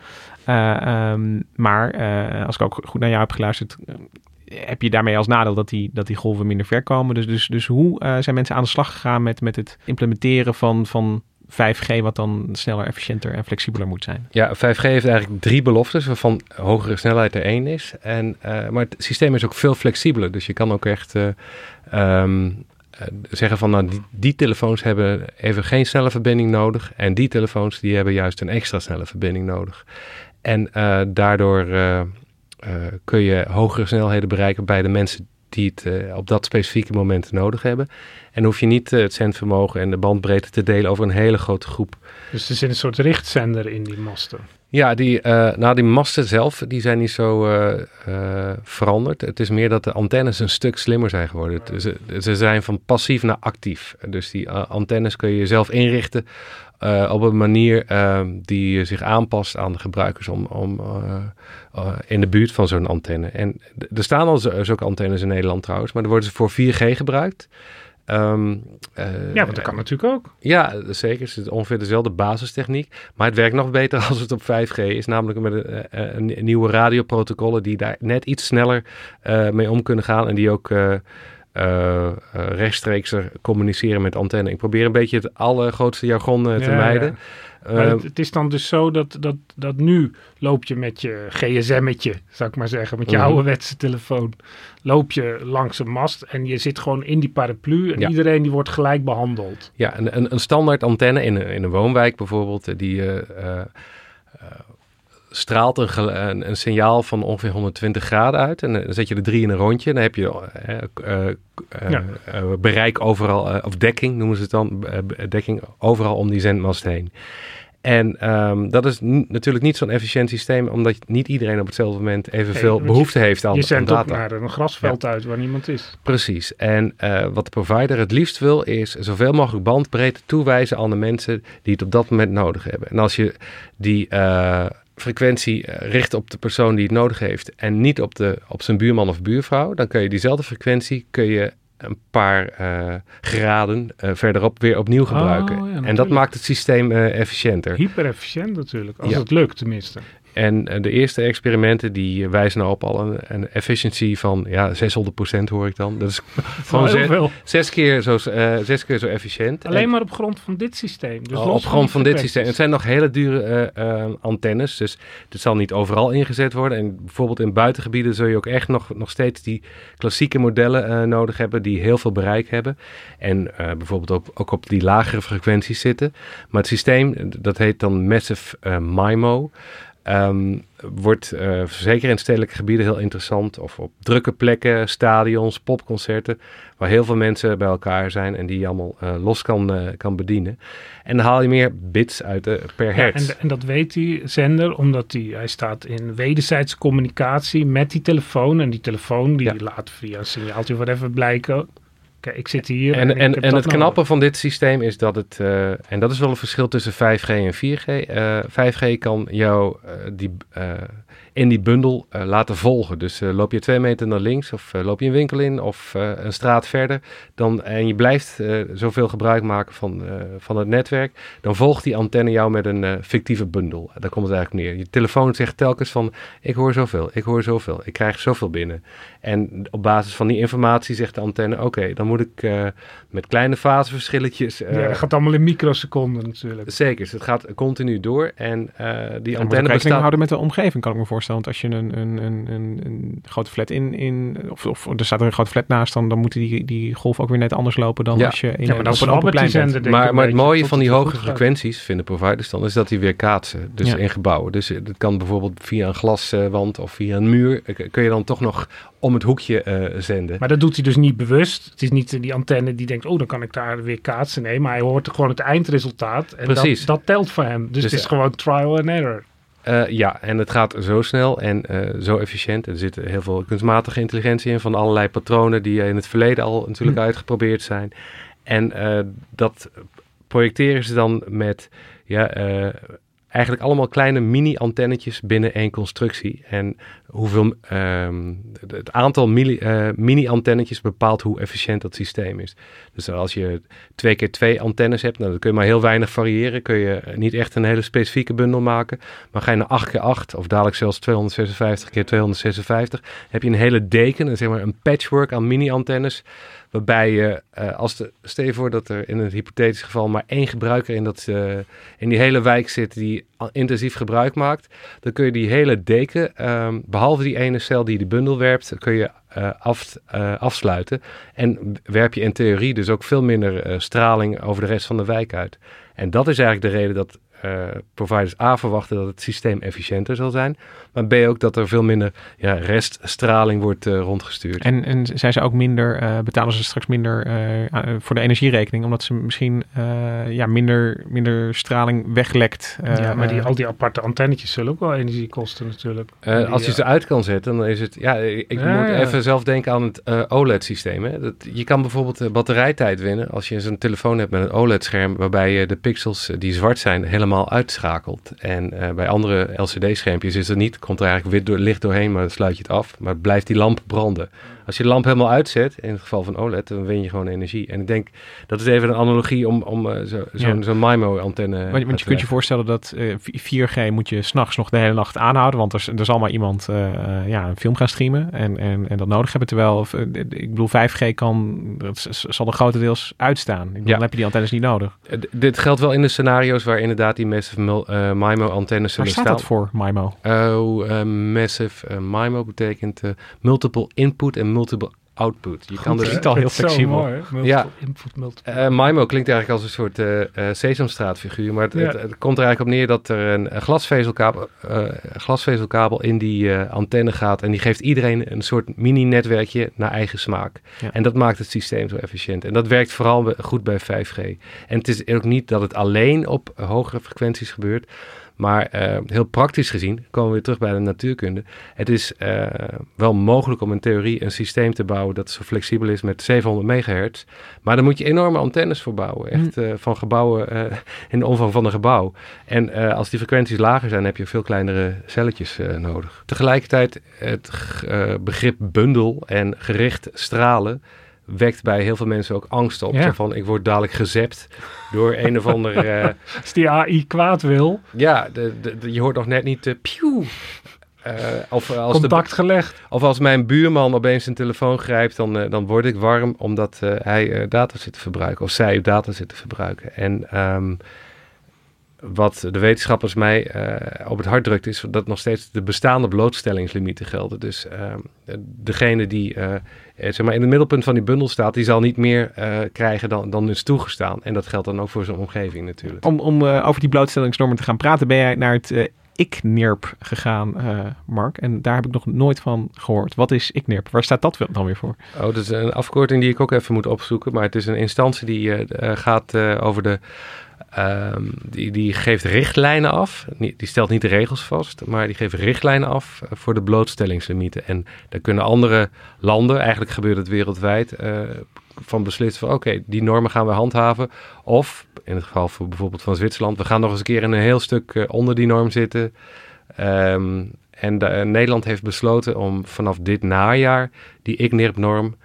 Uh, um, maar als ik ook goed naar jou heb geluisterd, heb je daarmee als nadeel dat die, dat die golven minder ver komen. Dus, dus, dus hoe zijn mensen aan de slag gegaan met, met het implementeren van, van 5G wat dan sneller, efficiënter en flexibeler moet zijn. Ja, 5G heeft eigenlijk drie beloftes, waarvan hogere snelheid er één is. En, uh, maar het systeem is ook veel flexibeler. Dus je kan ook echt uh, um, uh, zeggen van nou, die, die, telefoons hebben even geen snelle verbinding nodig. En die telefoons die hebben juist een extra snelle verbinding nodig. En daardoor kun je hogere snelheden bereiken bij de mensen die het uh, op dat specifieke moment nodig hebben. En hoef je niet uh, het zendvermogen en de bandbreedte te delen over een hele grote groep. Dus er zit een soort richtzender in die masten? Ja, die, uh, nou, die masten zelf die zijn niet zo veranderd. Het is meer dat de antennes een stuk slimmer zijn geworden. Ze, ze zijn van passief naar actief. Dus die antennes kun je zelf inrichten uh, op een manier uh, die zich aanpast aan de gebruikers om, om uh, in de buurt van zo'n antenne. En er staan al zulke antennes in Nederland trouwens, maar er worden ze voor 4G gebruikt. Um, ja, want dat kan natuurlijk ook. Ja, zeker. Het is ongeveer dezelfde basistechniek. Maar het werkt nog beter [laughs] als het op 5G is. Namelijk met een, een nieuwe radioprotocollen die daar net iets sneller mee om kunnen gaan. En die ook uh, rechtstreeks communiceren met antenne. Ik probeer een beetje het allergrootste jargon te mijden. Maar het, het, is dan dus zo dat, dat, dat nu loop je met je gsm'tje, zou ik maar zeggen, met je mm ouderwetse telefoon, loop je langs een mast en je zit gewoon in die paraplu en iedereen die wordt gelijk behandeld. Ja, een, een, een standaard antenne in een, in een woonwijk bijvoorbeeld, die uh, straalt een, een, signaal van ongeveer 120 graden uit. En dan zet je er drie in een rondje. Dan heb je uh, uh, bereik overal, of dekking noemen ze het dan, dekking overal om die zendmast heen. En um, dat is natuurlijk niet zo'n efficiënt systeem, omdat niet iedereen op hetzelfde moment evenveel hey, behoefte je, heeft aan, je zendt aan data. naar een grasveld ja. uit waar niemand is. Precies. En uh, wat de provider het liefst wil, is zoveel mogelijk bandbreedte toewijzen aan de mensen die het op dat moment nodig hebben. En als je die uh, frequentie uh, richt op de persoon die het nodig heeft en niet op, de, op zijn buurman of buurvrouw, dan kun je diezelfde frequentie kun je een paar uh, graden uh, verderop weer opnieuw gebruiken. Oh, ja, en dat maakt het systeem uh, efficiënter. Hyper efficiënt natuurlijk, als ja. het lukt tenminste. En uh, de eerste experimenten die wijzen nou op al een, een efficiency van ja, 600% hoor ik dan. Dat is [laughs] gewoon zes, zes, keer zo, uh, zes keer zo efficiënt. Alleen en, maar op grond van dit systeem. Dus op grond van dit systeem. Het zijn nog hele dure uh, antennes, dus dit zal niet overal ingezet worden. En bijvoorbeeld in buitengebieden zul je ook echt nog, nog steeds die klassieke modellen nodig hebben die heel veel bereik hebben. En bijvoorbeeld ook, ook op die lagere frequenties zitten. Maar het systeem, dat heet dan Massive MIMO. Um, wordt uh, zeker in stedelijke gebieden heel interessant. Of op drukke plekken, stadions, popconcerten. Waar heel veel mensen bij elkaar zijn en die je allemaal uh, los kan, uh, kan bedienen. En dan haal je meer bits uit per hertz. Ja, en, en, dat weet die zender omdat die, hij staat in wederzijdse communicatie met die telefoon. En die telefoon die ja. laat via een signaaltje whatever blijken Kijk, ik zit hier. En, en, en, en het knappe van dit systeem is dat het, uh, en dat is wel een verschil tussen 5G en 4G. Uh, 5G kan jou uh, die, in die bundel laten volgen. Dus loop je twee meter naar links of loop je een winkel in of een straat verder. Dan, en je blijft zoveel gebruik maken van, van het netwerk. Dan volgt die antenne jou met een fictieve bundel. Daar komt het eigenlijk neer. Je telefoon zegt telkens van ik hoor zoveel, ik hoor zoveel, ik krijg zoveel binnen. En op basis van die informatie zegt de antenne oké, okay, dan moet ik uh, met kleine faseverschilletjes. Uh, ja, dat gaat allemaal in microseconden natuurlijk. Zeker, dus het gaat continu door. En uh, die antenne bestaat... houden met de omgeving, kan ik me voorstellen. Want als je een, een, een, een, een grote flat in, in of, of er staat er een grote flat naast, dan, dan moeten die, die golf ook weer net anders lopen dan ja. als je in ja, maar een, op een open plein bent. Maar, maar het mooie van die hoge frequenties, vinden providers dan, is dat die weer kaatsen. Dus ja. in gebouwen. Dus het kan bijvoorbeeld via een glaswand of via een muur, kun je dan toch nog om het hoekje uh, zenden. Maar dat doet hij dus niet bewust. Het is niet die antenne die denkt, oh, dan kan ik daar weer kaatsen. Nee, maar hij hoort gewoon het eindresultaat. En Precies. Dat, dat telt voor hem. Dus, dus het is gewoon trial and error. Uh, ja, en het gaat zo snel en uh, zo efficiënt. Er zit heel veel kunstmatige intelligentie in van allerlei patronen die in het verleden al natuurlijk hm. uitgeprobeerd zijn. En uh, dat projecteren ze dan met ja, eigenlijk allemaal kleine mini-antennetjes binnen één constructie. En hoeveel, um, het aantal uh, mini-antennetjes bepaalt hoe efficiënt dat systeem is. Dus als je twee keer twee antennes hebt, nou, dan kun je maar heel weinig variëren. Kun je niet echt een hele specifieke bundel maken. Maar ga je naar 8 keer 8 of dadelijk zelfs 256 keer 256, heb je een hele deken, zeg maar een patchwork aan mini-antennes. Waarbij je, uh, als de, stel je voor dat er in het hypothetisch geval maar één gebruiker in, dat, uh, in die hele wijk zit die intensief gebruik maakt. Dan kun je die hele deken, um, behalve die ene cel die de bundel werpt, kun je uh, af, afsluiten. En werp je in theorie dus ook veel minder straling over de rest van de wijk uit. En dat is eigenlijk de reden dat uh, providers A verwachten dat het systeem efficiënter zal zijn. Maar B ook dat er veel minder ja, reststraling wordt uh, rondgestuurd. En, en zijn ze ook minder, uh, betalen ze straks minder voor de energierekening, omdat ze misschien ja, minder, minder straling weglekt. ja, maar die, al die aparte antennetjes zullen ook wel energie kosten natuurlijk. Die, als je ze uit kan zetten, dan is het, ja, ik ja, moet ja. even zelf denken aan het OLED-systeem. Je kan bijvoorbeeld batterijtijd winnen als je zo'n telefoon hebt met een OLED-scherm, waarbij je de pixels die zwart zijn helemaal uitschakelt. En uh, bij andere LCD-schermpjes is het niet, komt er eigenlijk wit door, licht doorheen, maar dan sluit je het af. Maar blijft die lamp branden. Als je de lamp helemaal uitzet, in het geval van OLED, dan win je gewoon energie. En ik denk, dat is even een analogie om, om uh, zo'n zo, zo MIMO-antenne Want, want je kunt je voorstellen dat uh, eh, 4G moet je s'nachts nog de hele nacht aanhouden, want er, er zal maar iemand uh, ja, een film gaan streamen en, en, en dat nodig hebben. Terwijl, ik bedoel, 5G kan, dat zal er grotendeels uitstaan. Ik bedoel, Dan heb je die antennes niet nodig. dit geldt wel in de scenario's waar inderdaad die massive MIMO-antennes zullen staan. Waar staat dat voor, MIMO? Oh, massive MIMO betekent multiple input en multiple output. Je kan dus al heel flexibel. Mooi, ja. Input, multiple. Uh, MIMO klinkt eigenlijk als een soort uh, uh, sesamstraatfiguur, maar het, ja. het, het, komt er eigenlijk op neer dat er een, een glasvezelkabel, glasvezelkabel in die antenne gaat en die geeft iedereen een soort mini-netwerkje naar eigen smaak. Ja. En dat maakt het systeem zo efficiënt. En dat werkt vooral goed bij 5G. En het is ook niet dat het alleen op hogere frequenties gebeurt, maar uh, heel praktisch gezien, komen we weer terug bij de natuurkunde. Het is uh, wel mogelijk om in theorie een systeem te bouwen dat zo flexibel is met 700 megahertz. Maar daar moet je enorme antennes voor bouwen. Echt uh, van gebouwen in de omvang van een gebouw. En als die frequenties lager zijn, heb je veel kleinere celletjes nodig. Tegelijkertijd het begrip bundel en gericht stralen wekt bij heel veel mensen ook angst op. Ja. van, ik word dadelijk gezept door een of ander... Uh, [laughs] als die AI kwaad wil. Ja, de, de, je hoort nog net niet... Uh, pieuw, uh, of als Contact de, gelegd. Of als mijn buurman opeens een telefoon grijpt, dan, uh, dan word ik warm omdat uh, hij data zit te verbruiken. Of zij data zit te gebruiken. En um, wat de wetenschappers mij op het hart drukt, is dat nog steeds de bestaande blootstellingslimieten gelden. Dus um, degene die eh, zeg maar in het middelpunt van die bundel staat, die zal niet meer uh, krijgen dan, dan is toegestaan. En dat geldt dan ook voor zijn omgeving natuurlijk. Om, om uh, over die blootstellingsnormen te gaan praten, ben jij naar het ICNIRP gegaan, Mark. En daar heb ik nog nooit van gehoord. Wat is ICNIRP? Waar staat dat dan weer voor? Oh, dat is een afkorting die ik ook even moet opzoeken. Maar het is een instantie die gaat over de Um, die, die geeft richtlijnen af. Die stelt niet de regels vast, maar die geeft richtlijnen af eh, voor de blootstellingslimieten. En daar kunnen andere landen, eigenlijk gebeurt het wereldwijd, uh, van beslissen van oké, die normen gaan we handhaven. Of in het geval voor bijvoorbeeld van Zwitserland, we gaan nog eens een keer in een heel stuk uh, onder die norm zitten. Um, en de, Nederland heeft besloten om vanaf dit najaar die ICNIRP-norm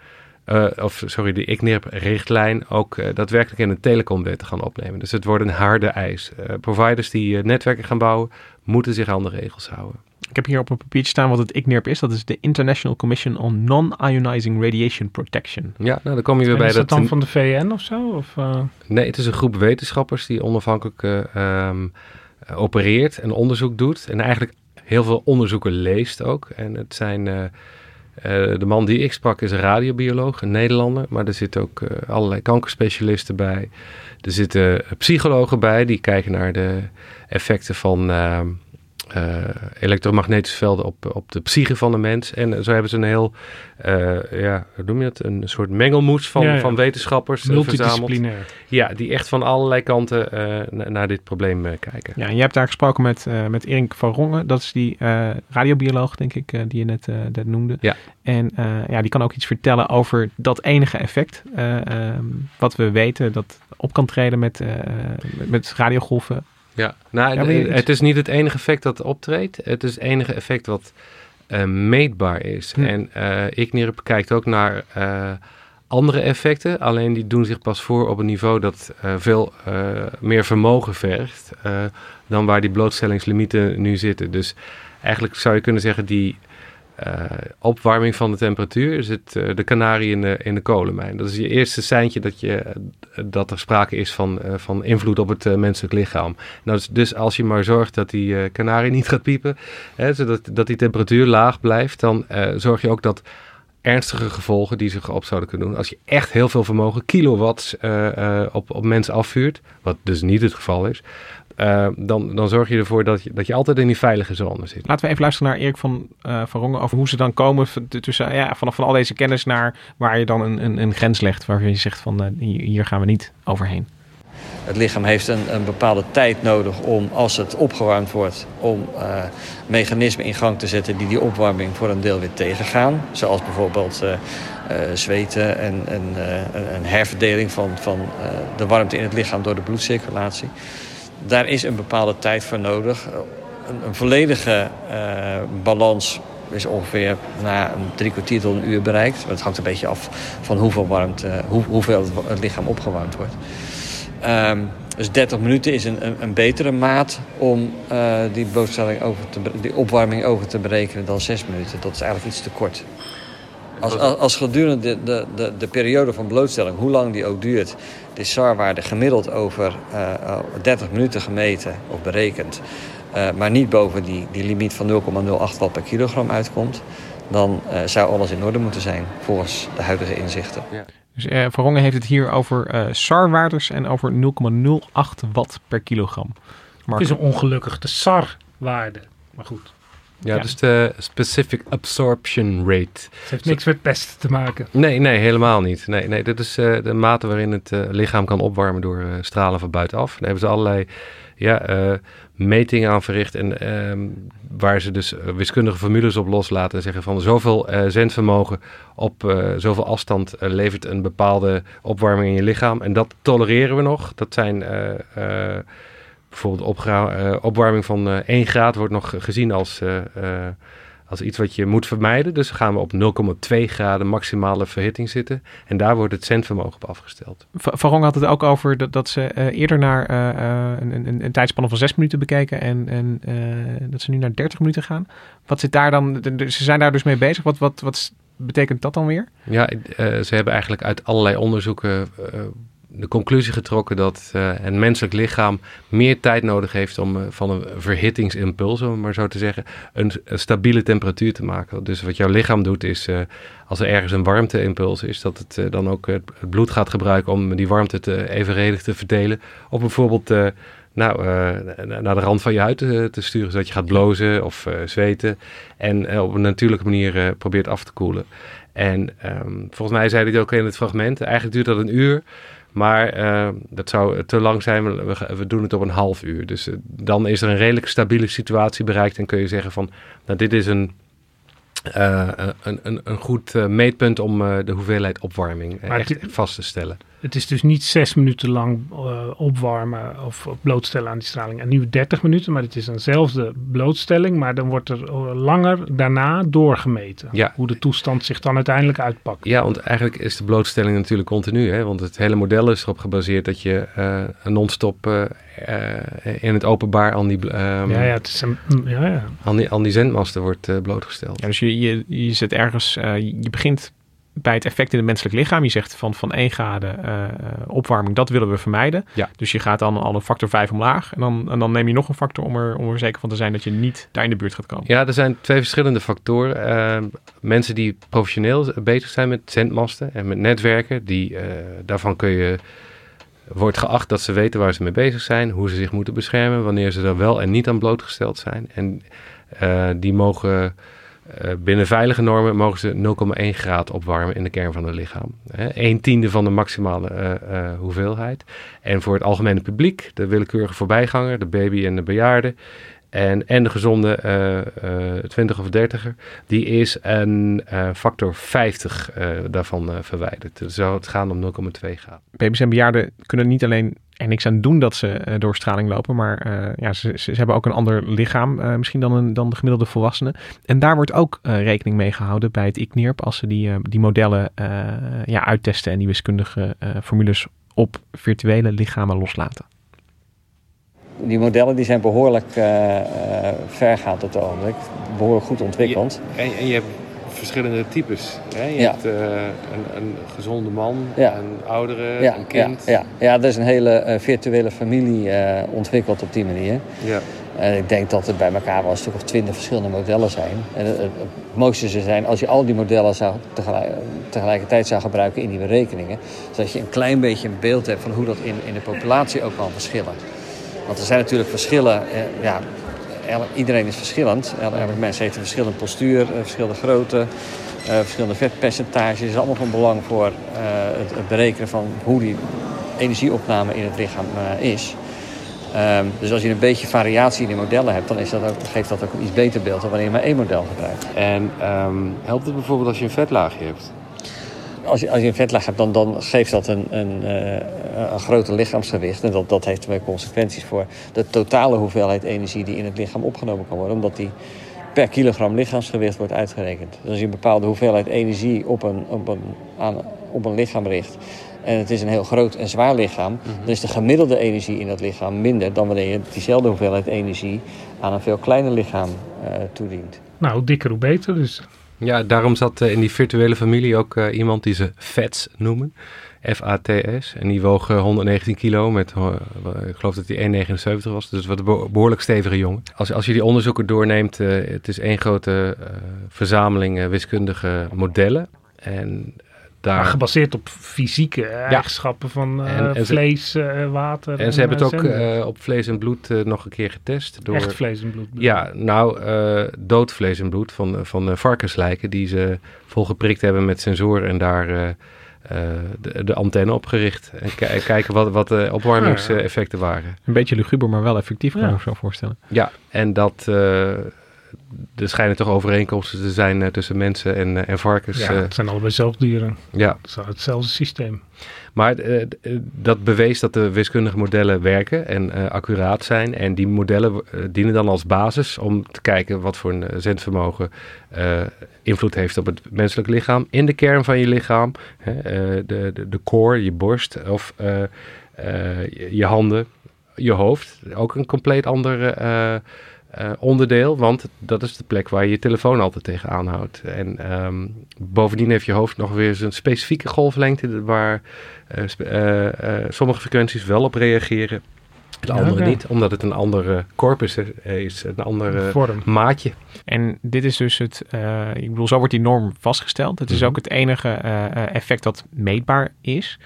uh, of sorry, de ICNIRP-richtlijn ook uh, daadwerkelijk in een telecomwet te gaan opnemen. Dus het wordt een harde eis. Uh, providers die netwerken gaan bouwen, moeten zich aan de regels houden. Ik heb hier op een papiertje staan wat het ICNIRP is. Dat is de International Commission on Non-Ionizing Radiation Protection. Ja, nou dan kom je weer en bij is dat. dan van de VN of zo? Of, Nee, het is een groep wetenschappers die onafhankelijk um, opereert en onderzoek doet. En eigenlijk heel veel onderzoeken leest ook. En het zijn uh, de man die ik sprak is een radiobioloog, een Nederlander. Maar er zitten ook uh, allerlei kankerspecialisten bij. Er zitten psychologen bij die kijken naar de effecten van, uh, elektromagnetische velden op, op de psyche van de mens. En zo hebben ze een heel, uh, ja, hoe noem je het? Een soort mengelmoes van, ja, van wetenschappers Multidisciplinair. verzameld. Ja, die echt van allerlei kanten naar dit probleem kijken. Ja, en je hebt daar gesproken met, met Erik van Rongen. Dat is die radiobioloog, denk ik, die je net, net noemde. Ja. En ja, die kan ook iets vertellen over dat enige effect. Ehm, wat we weten dat op kan treden met, met radiogolven ja, nou, het is niet het enige effect dat optreedt. Het is het enige effect wat uh, meetbaar is. Hm. En uh, ICNIRP kijkt ook naar uh, andere effecten. Alleen die doen zich pas voor op een niveau dat veel meer vermogen vergt. dan waar die blootstellingslimieten nu zitten. Dus eigenlijk zou je kunnen zeggen, die opwarming van de temperatuur het uh, de kanarie in de, in de kolenmijn. Dat is je eerste seintje dat, je, dat er sprake is van, van invloed op het menselijk lichaam. Nou, dus, dus, als je maar zorgt dat die kanarie niet gaat piepen, hè, zodat dat die temperatuur laag blijft, dan zorg je ook dat ernstige gevolgen die zich op zouden kunnen doen. Als je echt heel veel vermogen, kilowatts op, op mensen afvuurt, wat dus niet het geval is, uh, dan, dan zorg je ervoor dat je, dat je altijd in die veilige zone zit. Laten we even luisteren naar Erik van, uh, van Rongen over hoe ze dan komen tussen, ja, vanaf van al deze kennis naar waar je dan een, een, een grens legt. Waarvan je zegt van uh, hier gaan we niet overheen. Het lichaam heeft een, een bepaalde tijd nodig om, als het opgewarmd wordt, om uh, mechanismen in gang te zetten die die opwarming voor een deel weer tegengaan. Zoals bijvoorbeeld uh, uh, zweten en, en een herverdeling van, van de warmte in het lichaam door de bloedcirculatie daar is een bepaalde tijd voor nodig. Een, een volledige uh, balans is ongeveer na een drie kwartier tot een uur bereikt. Het hangt een beetje af van hoeveel, warmte, hoe, hoeveel het lichaam opgewarmd wordt. Um, dus 30 minuten is een, een, betere maat om uh, die, over te, die opwarming over te berekenen dan 6 minuten. Dat is eigenlijk iets te kort. Als, als, als gedurende de, de, de, de, periode van blootstelling, hoe lang die ook duurt, de SAR-waarde gemiddeld over uh, eh, 30 minuten gemeten of berekend, uh, maar niet boven die, die limiet van 0,08 watt per kilogram uitkomt, dan uh, zou alles in orde moeten zijn volgens de huidige inzichten. Ja. Dus uh, Verrongen heeft het hier over SAR-waardes en over 0,08 watt per kilogram. Het is een ongelukkige SAR-waarde, maar goed. Ja, dus de specific absorption rate. Het heeft niks met pesten te maken. Nee, nee, helemaal niet. Nee, nee, dit is uh, de mate waarin het uh, lichaam kan opwarmen door uh, stralen van buitenaf. Daar hebben ze allerlei ja, metingen aan verricht. En ehm, waar ze dus wiskundige formules op loslaten en zeggen van zoveel zendvermogen op zoveel afstand levert een bepaalde opwarming in je lichaam. En dat tolereren we nog. Dat zijn bijvoorbeeld uh, opwarming van uh, eh, 1 graad wordt nog gezien als, uh, als iets wat je moet vermijden. Dus gaan we op 0,2 graden maximale verhitting zitten. En daar wordt het zendvermogen op afgesteld. Van Rong had het ook over dat, dat ze eerder naar een, een, een, tijdspanne van 6 minuten bekeken. En, en dat ze nu naar 30 minuten gaan. Wat zit daar dan? Ze zijn daar dus mee bezig. Wat, wat, wat betekent dat dan weer? Ja, ze hebben eigenlijk uit allerlei onderzoeken de conclusie getrokken dat uh, het menselijk lichaam meer tijd nodig heeft om uh, van een verhittingsimpuls, om maar zo te zeggen, een, een, stabiele temperatuur te maken. Dus wat jouw lichaam doet is, uh, als er ergens een warmteimpuls is, dat het dan ook het bloed gaat gebruiken om die warmte te, evenredig te verdelen. Of bijvoorbeeld nou, naar de rand van je huid te, sturen, zodat je gaat blozen of zweten. En op een natuurlijke manier probeert af te koelen. En um, volgens mij zei hij ook in het fragment, eigenlijk duurt dat een uur. Maar uh, dat zou te lang zijn. We, we, doen het op een half uur. Dus uh, dan is er een redelijk stabiele situatie bereikt. En kun je zeggen van, nou dit is een, uh, een, een, een goed meetpunt om de hoeveelheid opwarming echt, echt vast te stellen. Het is dus niet zes minuten lang uh, opwarmen of blootstellen aan die straling. En nu 30 minuten, maar het is eenzelfde blootstelling. Maar dan wordt er eh, langer daarna doorgemeten. Ja. Hoe de toestand zich dan uiteindelijk uitpakt. Ja, want eigenlijk is de blootstelling natuurlijk continu. Hè? Want het hele model is erop gebaseerd dat je uh, non-stop uh, in het openbaar aan die, um, ja, ja, het is een, mm, ja, ja. Aan, die, aan die zendmasten wordt blootgesteld. Ja, dus je, je, je zit ergens, je begint bij het effect in het menselijk lichaam. Je zegt van, van 1 graden uh, opwarming, dat willen we vermijden. Ja. Dus je gaat dan al een factor 5 omlaag. En dan, en dan neem je nog een factor om er, om er zeker van te zijn dat je niet daar in de buurt gaat komen. Ja, er zijn twee verschillende factoren. Uh, mensen die professioneel bezig zijn met zendmasten en met netwerken, die, daarvan kun je wordt geacht dat ze weten waar ze mee bezig zijn, hoe ze zich moeten beschermen, wanneer ze er wel en niet aan blootgesteld zijn. En die mogen uh, binnen veilige normen mogen ze 0,1 graad opwarmen in de kern van het lichaam. Een tiende van de maximale uh, hoeveelheid. En voor het algemene publiek, de willekeurige voorbijganger, de baby en de bejaarde, en, en de gezonde uh, uh, 20 of 30er, die is een factor 50 daarvan verwijderd. Dus zou het gaan om 0,2 graden. Baby's en bejaarden kunnen niet alleen er niks aan doen dat ze door straling lopen, maar ja, ze, ze, hebben ook een ander lichaam misschien dan, een, dan de gemiddelde volwassenen. En daar wordt ook rekening mee gehouden bij het ICNIRP als ze die, die modellen ja, uittesten en die wiskundige formules op virtuele lichamen loslaten die modellen die zijn behoorlijk uh, vergaand op het ogenblik. Behoorlijk goed ontwikkeld. en, en, je hebt verschillende types. Hè? Je hebt uh, een, een, gezonde man, een oudere, een kind. Ja, ja. ja, er is een hele virtuele familie ontwikkeld op die manier. Ja. En ik denk dat er bij elkaar wel een stuk of twintig verschillende modellen zijn. En het, het, mooiste zou zijn als je al die modellen zou tegelijk, tegelijkertijd zou gebruiken in die berekeningen. Zodat je een klein beetje een beeld hebt van hoe dat in, in de populatie ook kan verschillen. Want er zijn natuurlijk verschillen. Eh, ja, iedereen is verschillend. Elk mens heeft een verschillende postuur, verschillende grootte, uh, verschillende vetpercentages. Het is allemaal van belang voor uh, het, berekenen van hoe die energieopname in het lichaam is. Um, dus als je een beetje variatie in de modellen hebt, dan is dat ook, geeft dat ook een iets beter beeld dan wanneer je maar één model gebruikt. En um, helpt het bijvoorbeeld als je een vetlaagje hebt? Als je, als je een vetlaag hebt, dan, dan geeft dat een, een, uh, een groter lichaamsgewicht. En dat, dat heeft weer consequenties voor de totale hoeveelheid energie die in het lichaam opgenomen kan worden. Omdat die per kilogram lichaamsgewicht wordt uitgerekend. Dus als je een bepaalde hoeveelheid energie op een, op een, aan, op een lichaam richt. En het is een heel groot en zwaar lichaam. Mhm. Dan is de gemiddelde energie in dat lichaam minder dan wanneer je diezelfde hoeveelheid energie aan een veel kleiner lichaam uh, toedient. Nou, hoe dikker hoe beter dus. Ja, daarom zat uh, in die virtuele familie ook uh, iemand die ze FATS noemen. F-A-T-S. En die woog 119 eh, kilo met, ik geloof dat hij 1,79 was. Dus wat een behoorlijk stevige jongen. Als, als je die onderzoeken doorneemt, het is één grote verzameling wiskundige modellen. En daar... gebaseerd op fysieke eigenschappen van uh, vlees, uh, water. En, en ze hebben het ook uh, op vlees en bloed nog een keer getest. Door, Echt vlees en bloed? Ja, nou, dood vlees en bloed van, van varkenslijken die ze volgeprikt hebben met sensoren en daar de, de, antenne opgericht. En kijken wat, wat de opwarmingseffecten waren. Een beetje luguber, maar wel effectief, kan ja. ik me zo voorstellen. Ja, en dat er schijnen toch overeenkomsten te zijn uh, tussen mensen en, uh, en varkens. Ja, uh, het zijn allebei zelfdieren. Ja. Het hetzelfde systeem. Maar dat bewees dat de wiskundige modellen werken en accuraat zijn. En die modellen dienen dan als basis om te kijken wat voor een zendvermogen invloed heeft op het menselijk lichaam. In de kern van je lichaam, de, de, de core, je borst of je handen, je hoofd. Ook een compleet andere uh, onderdeel, want dat is de plek waar je je telefoon altijd tegenaan houdt. En um, bovendien heeft je hoofd nog weer een specifieke golflengte waar uh, uh, sommige frequenties wel op reageren. De andere niet, omdat het een andere corpus is, een andere Vorm. maatje. En dit is dus het, ik bedoel, zo wordt die norm vastgesteld. Het is mhm. ook het enige effect dat meetbaar is.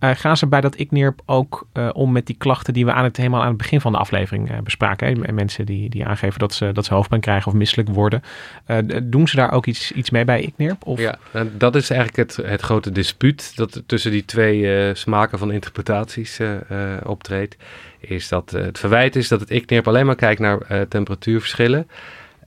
Uh, gaan ze bij dat ICNIRP ook uh, om met die klachten die we aan het, helemaal aan het begin van de aflevering uh, bespraken? Mensen die, die aangeven dat ze, dat ze hoofdpijn krijgen of misselijk worden. doen ze daar ook iets, iets mee bij ICNIRP? Of? Ja, dat is eigenlijk het, het grote dispuut dat tussen die twee smaken van interpretaties optreedt. Is dat het verwijt is dat het ICNIRP alleen maar kijkt naar temperatuurverschillen.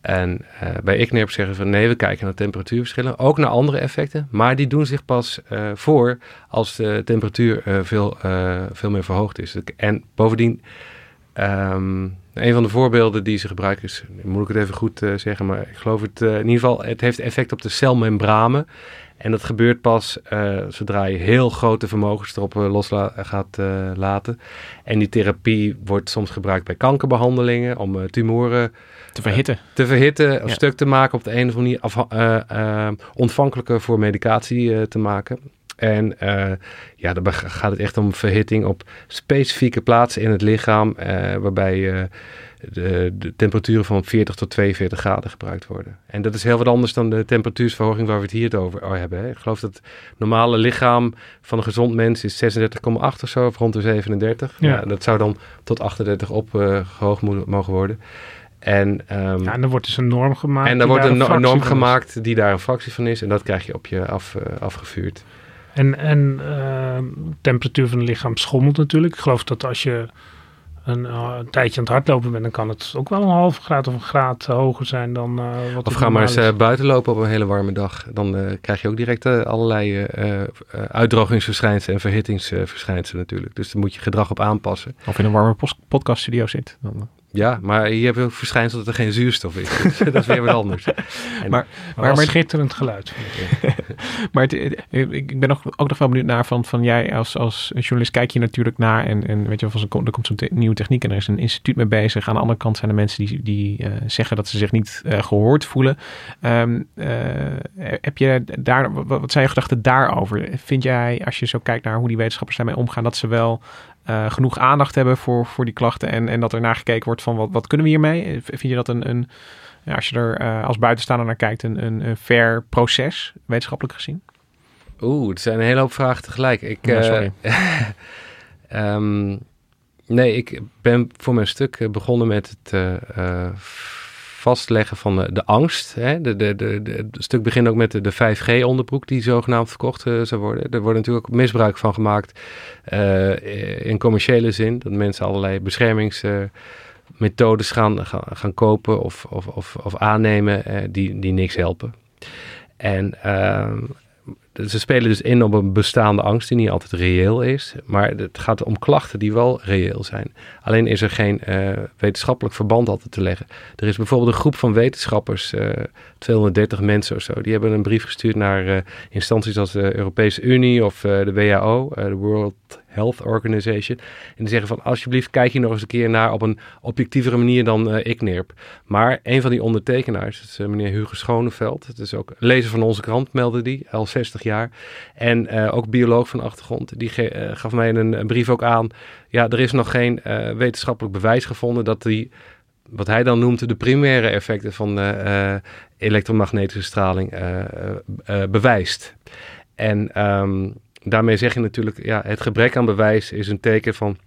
En uh, bij ICNIRP zeggen ze van nee, we kijken naar temperatuurverschillen, ook naar andere effecten, maar die doen zich pas uh, voor als de temperatuur uh, veel, veel meer verhoogd is. En bovendien, um, een van de voorbeelden die ze gebruiken is, moet ik het even goed zeggen, maar ik geloof het in ieder geval, het heeft effect op de celmembranen. En dat gebeurt pas zodra je heel grote vermogens erop los gaat laten. En die therapie wordt soms gebruikt bij kankerbehandelingen om tumoren te verhitten. te verhitten, of stuk te maken op de een of andere manier, af, uh, uh, ontvankelijker voor medicatie te maken. En uh, ja, dan gaat het echt om verhitting op specifieke plaatsen in het lichaam, waarbij de, de, temperaturen van 40 tot 42 graden gebruikt worden. En dat is heel wat anders dan de temperatuursverhoging waar we het hier over hebben. Hè. Ik geloof dat het normale lichaam van een gezond mens is 36,8 of zo, of rond de 37. Ja. ja dat zou dan tot 38 opgehoogd mogen worden. En, um, ja, en dan wordt dus een norm gemaakt. En dan wordt een, een norm gemaakt die daar een fractie van is. En dat krijg je op je af, uh, afgevuurd. En, en uh, temperatuur van het lichaam schommelt natuurlijk. Ik geloof dat als je een, uh, een, tijdje aan het hardlopen bent, dan kan het ook wel een halve graad of een graad hoger zijn dan uh, wat Of ga maar eens uh, buiten lopen op een hele warme dag. Dan krijg je ook direct allerlei uitdrogingsverschijnselen en verhittingsverschijnselen natuurlijk. Dus daar moet je gedrag op aanpassen. Of in een warme podcaststudio zit. Dan, ja, maar hier heb je ook verschijnsel dat er geen zuurstof is. Dus [laughs] dat is weer wat anders. En, maar, maar, maar, schitterend geluid. [laughs] maar het, ik ben nog, ook nog wel benieuwd naar van, van jij als, als journalist kijk je natuurlijk naar en, en weet je wel, er komt zo'n nieuwe techniek en er is een instituut mee bezig. Aan de andere kant zijn er mensen die, die uh, zeggen dat ze zich niet uh, gehoord voelen. Um, uh, heb je daar, wat zijn je gedachten daarover? Vind jij, als je zo kijkt naar hoe die wetenschappers daarmee omgaan, dat ze wel uh, genoeg aandacht hebben voor, voor die klachten en, en dat er naar gekeken wordt van wat, wat kunnen we hiermee? Vind je dat een, een ja, als je er uh, als buitenstaander naar kijkt, een, een, een fair proces, wetenschappelijk gezien? Oeh, het zijn een hele hoop vragen tegelijk. Ik, ja, sorry. um, [laughs] nee, ik ben voor mijn stuk begonnen met het vastleggen van de, de angst. Hè? De, de, de, het stuk begint ook met de, de 5G-onderbroek die zogenaamd verkocht uh, zou worden. Er wordt natuurlijk ook misbruik van gemaakt uh, in commerciële zin. Dat mensen allerlei beschermingsmethodes gaan, gaan, gaan, kopen of, of, of, of aannemen uh, die, die niks helpen. En ehm, ze spelen dus in op een bestaande angst die niet altijd reëel is. Maar het gaat om klachten die wel reëel zijn. Alleen is er geen uh, wetenschappelijk verband altijd te leggen. Er is bijvoorbeeld een groep van wetenschappers, uh, eh, 230 mensen of zo. Die hebben een brief gestuurd naar uh, instanties als de Europese Unie of de WHO, de World Health Organization. En die zeggen van alsjeblieft kijk hier nog eens een keer naar op een objectievere manier dan uh, ik neerp. Maar een van die ondertekenaars, is uh, meneer Hugo Schoneveld. Het is ook lezer van onze krant, meldde die, al 60 jaar. En uh, ook bioloog van achtergrond. Die gaf mij een, een, brief ook aan. Ja, er is nog geen wetenschappelijk bewijs gevonden dat die wat hij dan noemt de primaire effecten van uh, elektromagnetische straling uh, bewijst. En um, daarmee zeg je natuurlijk, ja, het gebrek aan bewijs is een teken van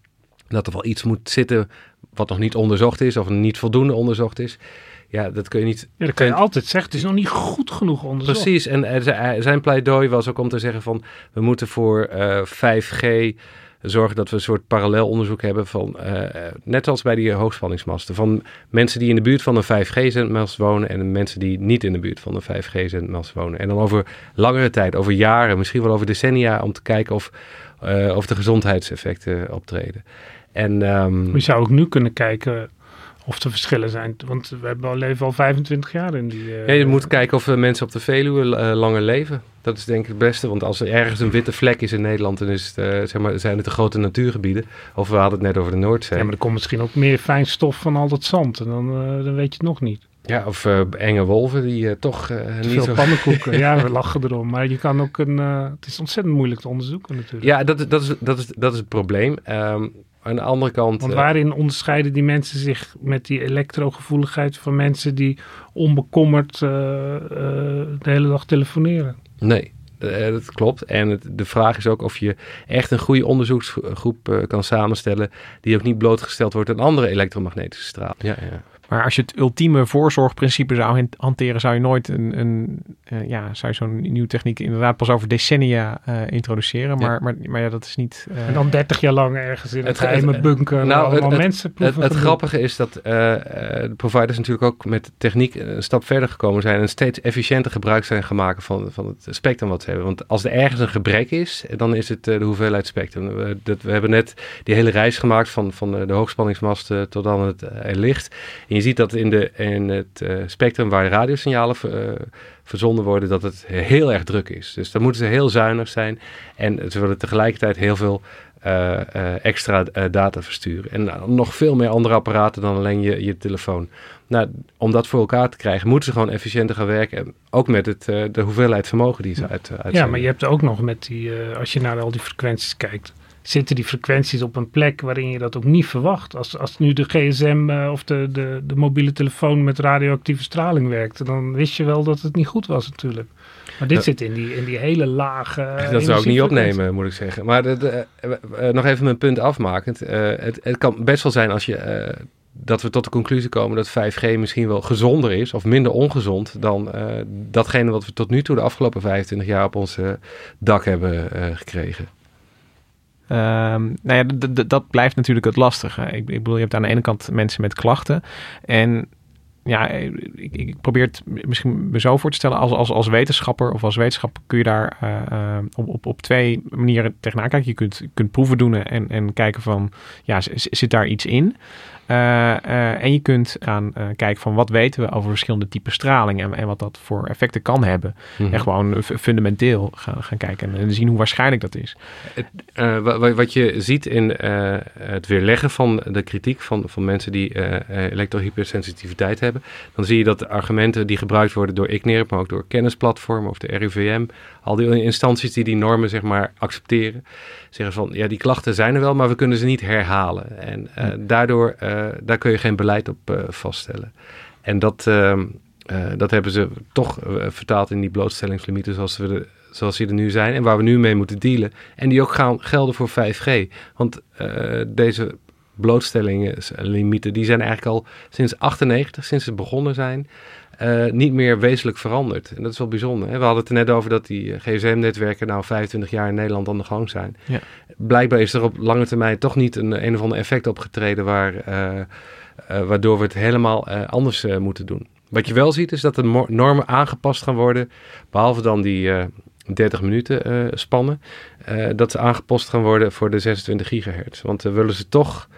dat er wel iets moet zitten wat nog niet onderzocht is of niet voldoende onderzocht is. Ja, dat kun je niet. Ja, dat kun je altijd zeggen. Het is nog niet goed genoeg onderzocht. Precies. En zijn pleidooi was ook om te zeggen van we moeten voor uh, 5G zorgen dat we een soort parallel onderzoek hebben van, uh, net als bij die hoogspanningsmasten, van mensen die in de buurt van een 5G-zendmast wonen en mensen die niet in de buurt van een 5G-zendmast wonen. En dan over langere tijd, over jaren, misschien wel over decennia, om te kijken of, uh, of de gezondheidseffecten optreden. En, um, je zou ook nu kunnen kijken of er verschillen zijn. Want we hebben al leven al 25 jaar in die... Uh, ja, je moet kijken of mensen op de Veluwe langer leven. Dat is denk ik het beste. Want als er ergens een witte vlek is in Nederland, dan is het, uh, zeg maar, zijn het de grote natuurgebieden. Of we hadden het net over de Noordzee. Ja, maar er komt misschien ook meer fijn stof van al dat zand. En dan, dan weet je het nog niet. Ja, of enge wolven die toch niet veel zo... pannenkoeken. [laughs] ja, we lachen erom. Maar je kan ook een... het is ontzettend moeilijk te onderzoeken natuurlijk. Ja, dat, dat, is, dat, is, dat is het probleem. Um, aan de andere kant... Want waarin onderscheiden die mensen zich met die elektrogevoeligheid van mensen die onbekommerd de hele dag telefoneren? Nee, eh, dat klopt. En het, de vraag is ook of je echt een goede onderzoeksgroep uh, kan samenstellen die ook niet blootgesteld wordt aan andere elektromagnetische stralen. Ja, ja. Maar als je het ultieme voorzorgprincipe zou hanteren, zou je nooit een, een uh, ja, zou je zo'n nieuwe techniek inderdaad pas over decennia uh, introduceren. Maar, ja. maar, maar ja, dat is niet. Uh... En dan 30 jaar lang ergens in het geheime bunker. Nou, het, mensen het, het, grappige is dat de providers natuurlijk ook met techniek een stap verder gekomen zijn en steeds efficiënter gebruik zijn gemaakt van, van het spectrum wat ze hebben. Want als er ergens een gebrek is, dan is het de hoeveelheid spectrum. We, dat, we hebben net die hele reis gemaakt van, van de, de hoogspanningsmasten tot dan het licht. En je ziet dat in, de, in het uh, spectrum waar radiosignalen ver, uh, verzonden worden, dat het heel erg druk is. Dus dan moeten ze heel zuinig zijn. En ze willen tegelijkertijd heel veel eh, eh, extra eh, data versturen. En nou, nog veel meer andere apparaten dan alleen je, je telefoon. Nou, om dat voor elkaar te krijgen, moeten ze gewoon efficiënter gaan werken. Ook met het, eh, de hoeveelheid vermogen die ze uit, uitzenden. Ja, maar je hebt ook nog met die, eh, als je naar al die frequenties kijkt, zitten die frequenties op een plek waarin je dat ook niet verwacht. Als, als nu de gsm eh, of de, de, de mobiele telefoon met radioactieve straling werkte, dan wist je wel dat het niet goed was natuurlijk. Maar dit zit in die, in die hele lage. eh, Dat zou ik niet opnemen, moet ik zeggen. Maar de, de, eh, nog even mijn punt afmakend. Het, het kan best wel zijn als je, dat we tot de conclusie komen dat 5G misschien wel gezonder is of minder ongezond dan datgene wat we tot nu toe de afgelopen 25 jaar op ons dak hebben gekregen. Ehm, nou ja, dat blijft natuurlijk het lastige. Ik, ik bedoel, je hebt aan de ene kant mensen met klachten. En ja, ik, probeer het misschien me zo voor te stellen. Als, als, als wetenschapper of als wetenschapper kun je daar eh, eh, op, op, op twee manieren tegenaan kijken. Je kunt, kunt proeven doen en, en kijken van, ja, zit daar iets in? Eh, eh, en je kunt gaan eh, kijken van wat weten we over verschillende typen straling en, en wat dat voor effecten kan hebben. Mhm. En gewoon fundamenteel gaan, gaan kijken en zien hoe waarschijnlijk dat is. Wa- wa- wat je ziet in het weerleggen van de kritiek van, van mensen die elektrohypersensitiviteit hebben, dan zie je dat de argumenten die gebruikt worden door ICNIRP, maar ook door kennisplatformen of de RIVM, al die instanties die die normen zeg maar accepteren, zeggen van ja, die klachten zijn er wel, maar we kunnen ze niet herhalen. En eh, daardoor, eh, daar kun je geen beleid op eh, vaststellen. En dat, ehm, eh, dat hebben ze toch vertaald in die blootstellingslimieten zoals, we de, zoals die er nu zijn en waar we nu mee moeten dealen. En die ook gaan gelden voor 5G. Want deze blootstellingslimieten, die zijn eigenlijk al sinds 98, sinds ze begonnen zijn, eh, niet meer wezenlijk veranderd. En dat is wel bijzonder. Hè? We hadden het er net over dat die eh, gsm-netwerken nou 25 jaar in Nederland aan de gang zijn. Ja. Blijkbaar is er op lange termijn toch niet een, een of ander effect opgetreden waar, eh, waardoor we het helemaal anders moeten doen. Wat je wel ziet is dat de normen aangepast gaan worden, behalve dan die 30 minuten eh, spannen, eh, dat ze aangepast gaan worden voor de 26 gigahertz. Want dan willen ze toch,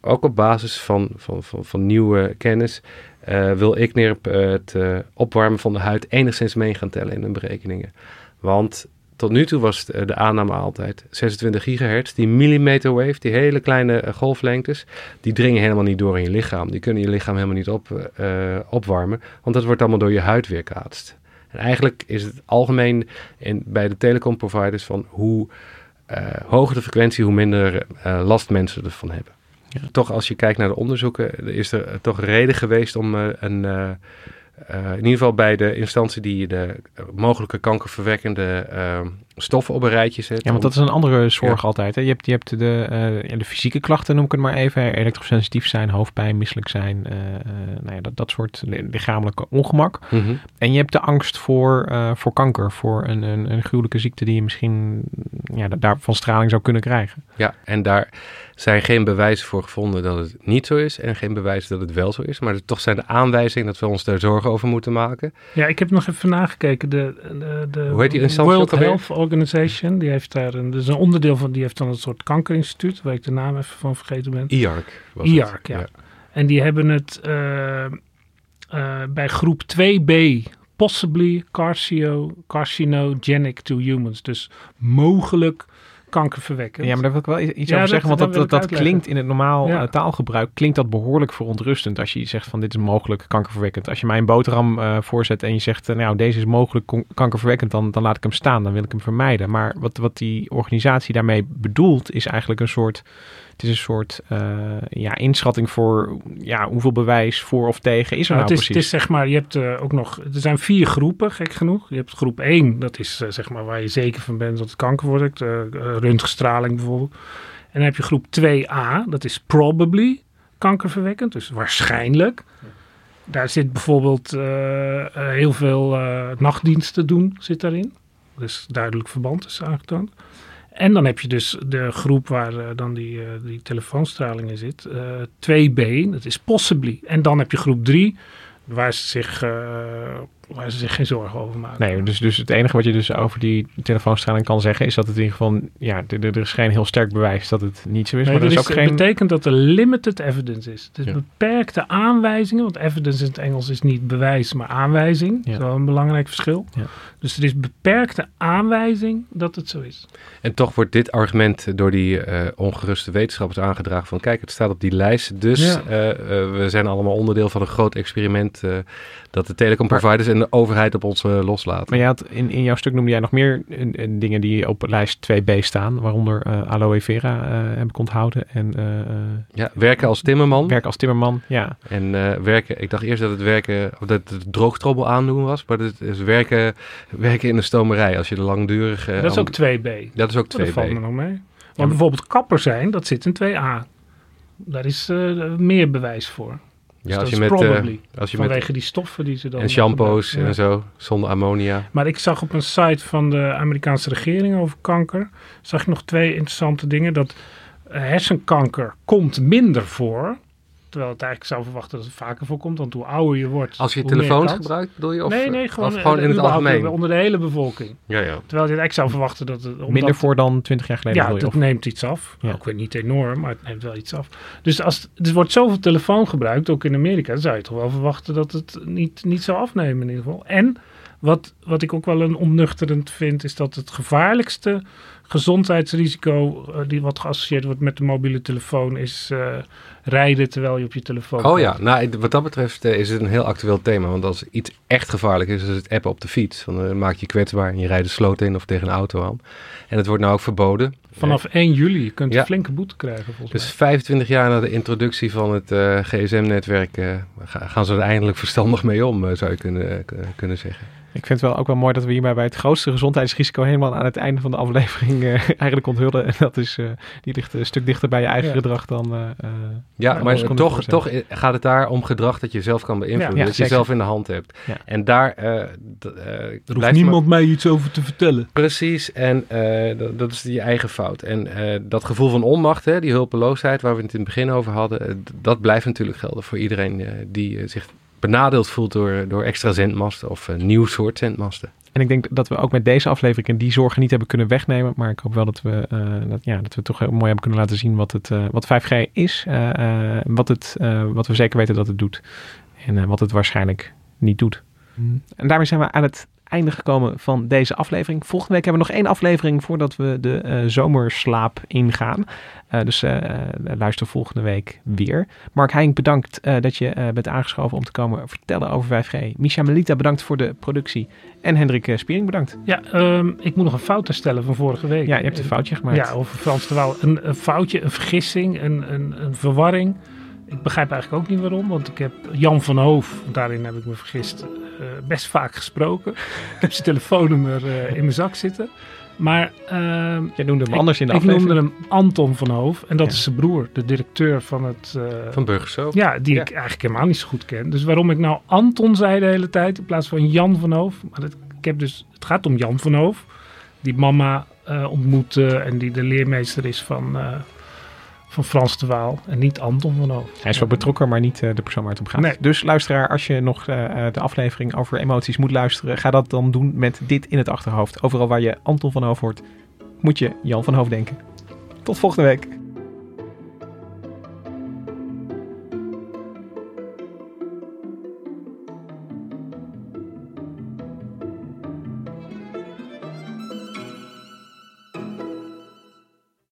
ook op basis van, van, van, van nieuwe kennis, eh, wil ICNIRP eh, het eh, opwarmen van de huid enigszins mee gaan tellen in hun berekeningen. Want tot nu toe was het, eh, de aanname altijd 26 gigahertz. Die millimeter wave, die hele kleine eh, golflengtes, die dringen helemaal niet door in je lichaam. Die kunnen je lichaam helemaal niet op, eh, opwarmen, want dat wordt allemaal door je huid weerkaatst. En eigenlijk is het algemeen in, bij de telecomproviders van hoe eh, hoger de frequentie, hoe minder eh, last mensen ervan hebben. Toch als je kijkt naar de onderzoeken, is er eh, toch reden geweest om een... in ieder geval bij de instantie die de mogelijke kankerverwekkende stoffen op een rijtje zet. Ja, want dat is een andere zorg Ja. altijd. Hè. Je hebt, je hebt de, eh, ja, de fysieke klachten, noem ik het maar even. Elektrosensitief zijn, hoofdpijn, misselijk zijn. eh, eh, nou ja, dat, dat soort li- lichamelijke ongemak. Mhm. En je hebt de angst voor, eh, voor kanker. Voor een, een, een gruwelijke ziekte die je misschien ja, da- daar van straling zou kunnen krijgen. Ja, en daar zijn geen bewijzen voor gevonden dat het niet zo is en geen bewijzen dat het wel zo is. Maar er toch zijn de aanwijzingen dat we ons daar zorgen over moeten maken. Ja, ik heb nog even nagekeken. De, de, de Hoe heet die instantie World ook alweer? Health Organization, die heeft daar een, dus een onderdeel van, die heeft dan een soort kankerinstituut, waar ik de naam even van vergeten ben. IARC was het. IARC, ja. En die hebben het eh, eh, bij groep 2b, possibly carcio, carcinogenic to humans. Dus mogelijk kankerverwekkend. Ja, maar daar wil ik wel iets Ja, over dat- zeggen. Want dat dat, dat, klinkt in het normaal Ja. eh, taalgebruik klinkt dat behoorlijk verontrustend. Als je zegt van dit is mogelijk kankerverwekkend. Als je mij een boterham eh, voorzet en je zegt eh, nou deze is mogelijk kankerverwekkend. Dan, dan laat ik hem staan. Dan wil ik hem vermijden. Maar wat, wat die organisatie daarmee bedoelt is eigenlijk een soort... Het is een soort eh, ja, inschatting voor ja, hoeveel bewijs voor of tegen is er Nou, nou, het, is, het precies. is zeg maar, je hebt eh, ook nog, er zijn vier groepen, gek genoeg. Je hebt groep 1, dat is eh, zeg maar waar je zeker van bent dat het kanker wordt. röntgenstraling bijvoorbeeld. En dan heb je groep 2a, dat is probably kankerverwekkend, dus waarschijnlijk. Daar zit bijvoorbeeld heel veel eh, nachtdiensten doen, zit daarin. Dus duidelijk verband is aangetoond. En dan heb je dus de groep waar eh, dan die, eh, die telefoonstraling in zit. eh 2b, dat is possibly. En dan heb je groep 3, waar ze zich waar ze zich geen zorgen over maken. Nee, dus, dus het enige wat je dus over die telefoonstraling kan zeggen... is dat het in ieder geval... Ja, er, er is geen heel sterk bewijs dat het niet zo is. Nee, maar er dat is is, ook geen... betekent dat er limited evidence is. Dus Ja. beperkte aanwijzingen, want evidence in het Engels is niet bewijs, maar aanwijzing. Ja. Dat is wel een belangrijk verschil. Ja. Dus er is beperkte aanwijzing dat het zo is. En toch wordt dit argument door die eh, ongeruste wetenschappers aangedragen van kijk, het staat op die lijst. Dus Ja. eh, eh, we zijn allemaal onderdeel van een groot experiment eh, dat de telecomproviders en de overheid op ons loslaten. Maar je had in, in jouw stuk noemde jij nog meer dingen die op lijst 2b staan. Waaronder eh, aloe vera eh, heb ik onthouden. En eh, eh, Ja, werken als timmerman. werk als timmerman. Ja, En eh, werken, ik dacht eerst dat het werken, of dat het droogtrobbel aandoen was, maar het is werken, werken in de stomerij als je de langdurige... dat is ook 2B. dat is ook Dat valt me 2B. nog mee. Want bijvoorbeeld kapper zijn, dat zit in 2A. Daar is eh, meer bewijs voor. Ja, Dus als je met, eh, als je met Vanwege die stoffen die ze dan... en shampoos en Ja. zo, zonder ammonia. Maar ik zag op een site van de Amerikaanse regering over kanker, zag ik nog twee interessante dingen. Dat eh, hersenkanker komt minder voor, terwijl het eigenlijk zou verwachten dat het vaker voorkomt. Want hoe ouder je wordt, Als je telefoons gebruikt, bedoel je? Of, nee, nee, gewoon, of gewoon eh, in het algemeen. Onder de hele bevolking. Ja, ja. Terwijl je het eigenlijk zou verwachten dat het... omdat- minder voor dan 20 jaar geleden. Ja, je, dat of- neemt iets af. Ja. Ook weer niet enorm, maar het neemt wel iets af. Dus als, er wordt zoveel telefoon gebruikt, ook in Amerika, dan zou je toch wel verwachten dat het niet, niet zou afnemen in ieder geval. En wat, wat ik ook wel een onnuchterend vind, is dat het gevaarlijkste gezondheidsrisico eh, die wat geassocieerd wordt met de mobiele telefoon is eh, rijden terwijl je op je telefoon Oh ja, nou, wat dat betreft eh, is het een heel actueel thema. Want als iets echt gevaarlijk is, is het appen op de fiets. Want dan maak je je kwetsbaar en je rijdt de sloot in of tegen een auto aan. En het wordt nou ook verboden. Vanaf 1 juli, je kunt Ja. een flinke boete krijgen volgens Dus mij. 25 jaar na de introductie van het gsm-netwerk ga- gaan ze er eindelijk verstandig mee om, zou je kunnen, kunnen zeggen. Ik vind het wel ook wel mooi dat we hierbij bij het grootste gezondheidsrisico helemaal aan het einde van de aflevering eh, [laughs] eigenlijk onthullen. En dat is, eh, die ligt een stuk dichter bij je eigen Ja. gedrag dan... eh, eh, Ja, maar toch, toch gaat het daar om gedrag dat je zelf kan beïnvloeden. Ja, dat je zelf in de hand hebt. Ja. En daar eh, eh, Er hoeft niemand mij iets over te vertellen. Precies, en eh, dat, dat is je eigen fout. En eh, dat gevoel van onmacht, hè, die hulpeloosheid waar we het in het begin over hadden, dat blijft natuurlijk gelden voor iedereen die zich benadeeld voelt door, door extra zendmasten of een nieuw soort zendmasten. En ik denk dat we ook met deze aflevering die zorgen niet hebben kunnen wegnemen. Maar ik hoop wel dat we, eh, dat, ja, dat we toch heel mooi hebben kunnen laten zien wat, het, eh, wat 5G is. eh, eh, wat, het, eh, wat we zeker weten dat het doet. En eh, wat het waarschijnlijk niet doet. En daarmee zijn we aan het einde gekomen van deze aflevering. Volgende week hebben we nog één aflevering voordat we de eh, zomerslaap ingaan. Eh, dus eh, luister volgende week weer. Mark Heink, bedankt dat je bent aangeschoven om te komen vertellen over 5G. Misha Melita, bedankt voor de productie. En Hendrik Spiering, bedankt. Ja, ehm, ik moet nog een fout herstellen van vorige week. Ja, je hebt een foutje gemaakt. Ja, over Frans de Waal. Een, een foutje, een vergissing, een, een, een verwarring. Ik begrijp eigenlijk ook niet waarom, want ik heb Jan van Hoof, daarin heb ik me vergist, eh, best vaak gesproken. [laughs] ik heb zijn telefoonnummer eh, in mijn zak zitten. Maar ehm, Jij noemde hem ik- anders in de ik aflevering. noemde hem Anton van Hoof en dat Ja. is zijn broer, de directeur van het... eh, Van Burgersoop. ja, die Ja. ik eigenlijk helemaal niet zo goed ken. Dus waarom ik nou Anton zei de hele tijd in plaats van Jan van Hoof. Maar het, ik heb dus, het gaat om Jan van Hoof. Die mama eh ontmoette en die de leermeester is van, eh, van Frans de Waal. En niet Anton van Hoof. Hij is wel betrokken, maar niet eh, de persoon waar het om gaat. Nee. Dus luisteraar, als je nog eh, eh, de aflevering over emoties moet luisteren, ga dat dan doen met dit in het achterhoofd. Overal waar je Anton van Hoof hoort, moet je Jan van Hoof denken. Tot volgende week.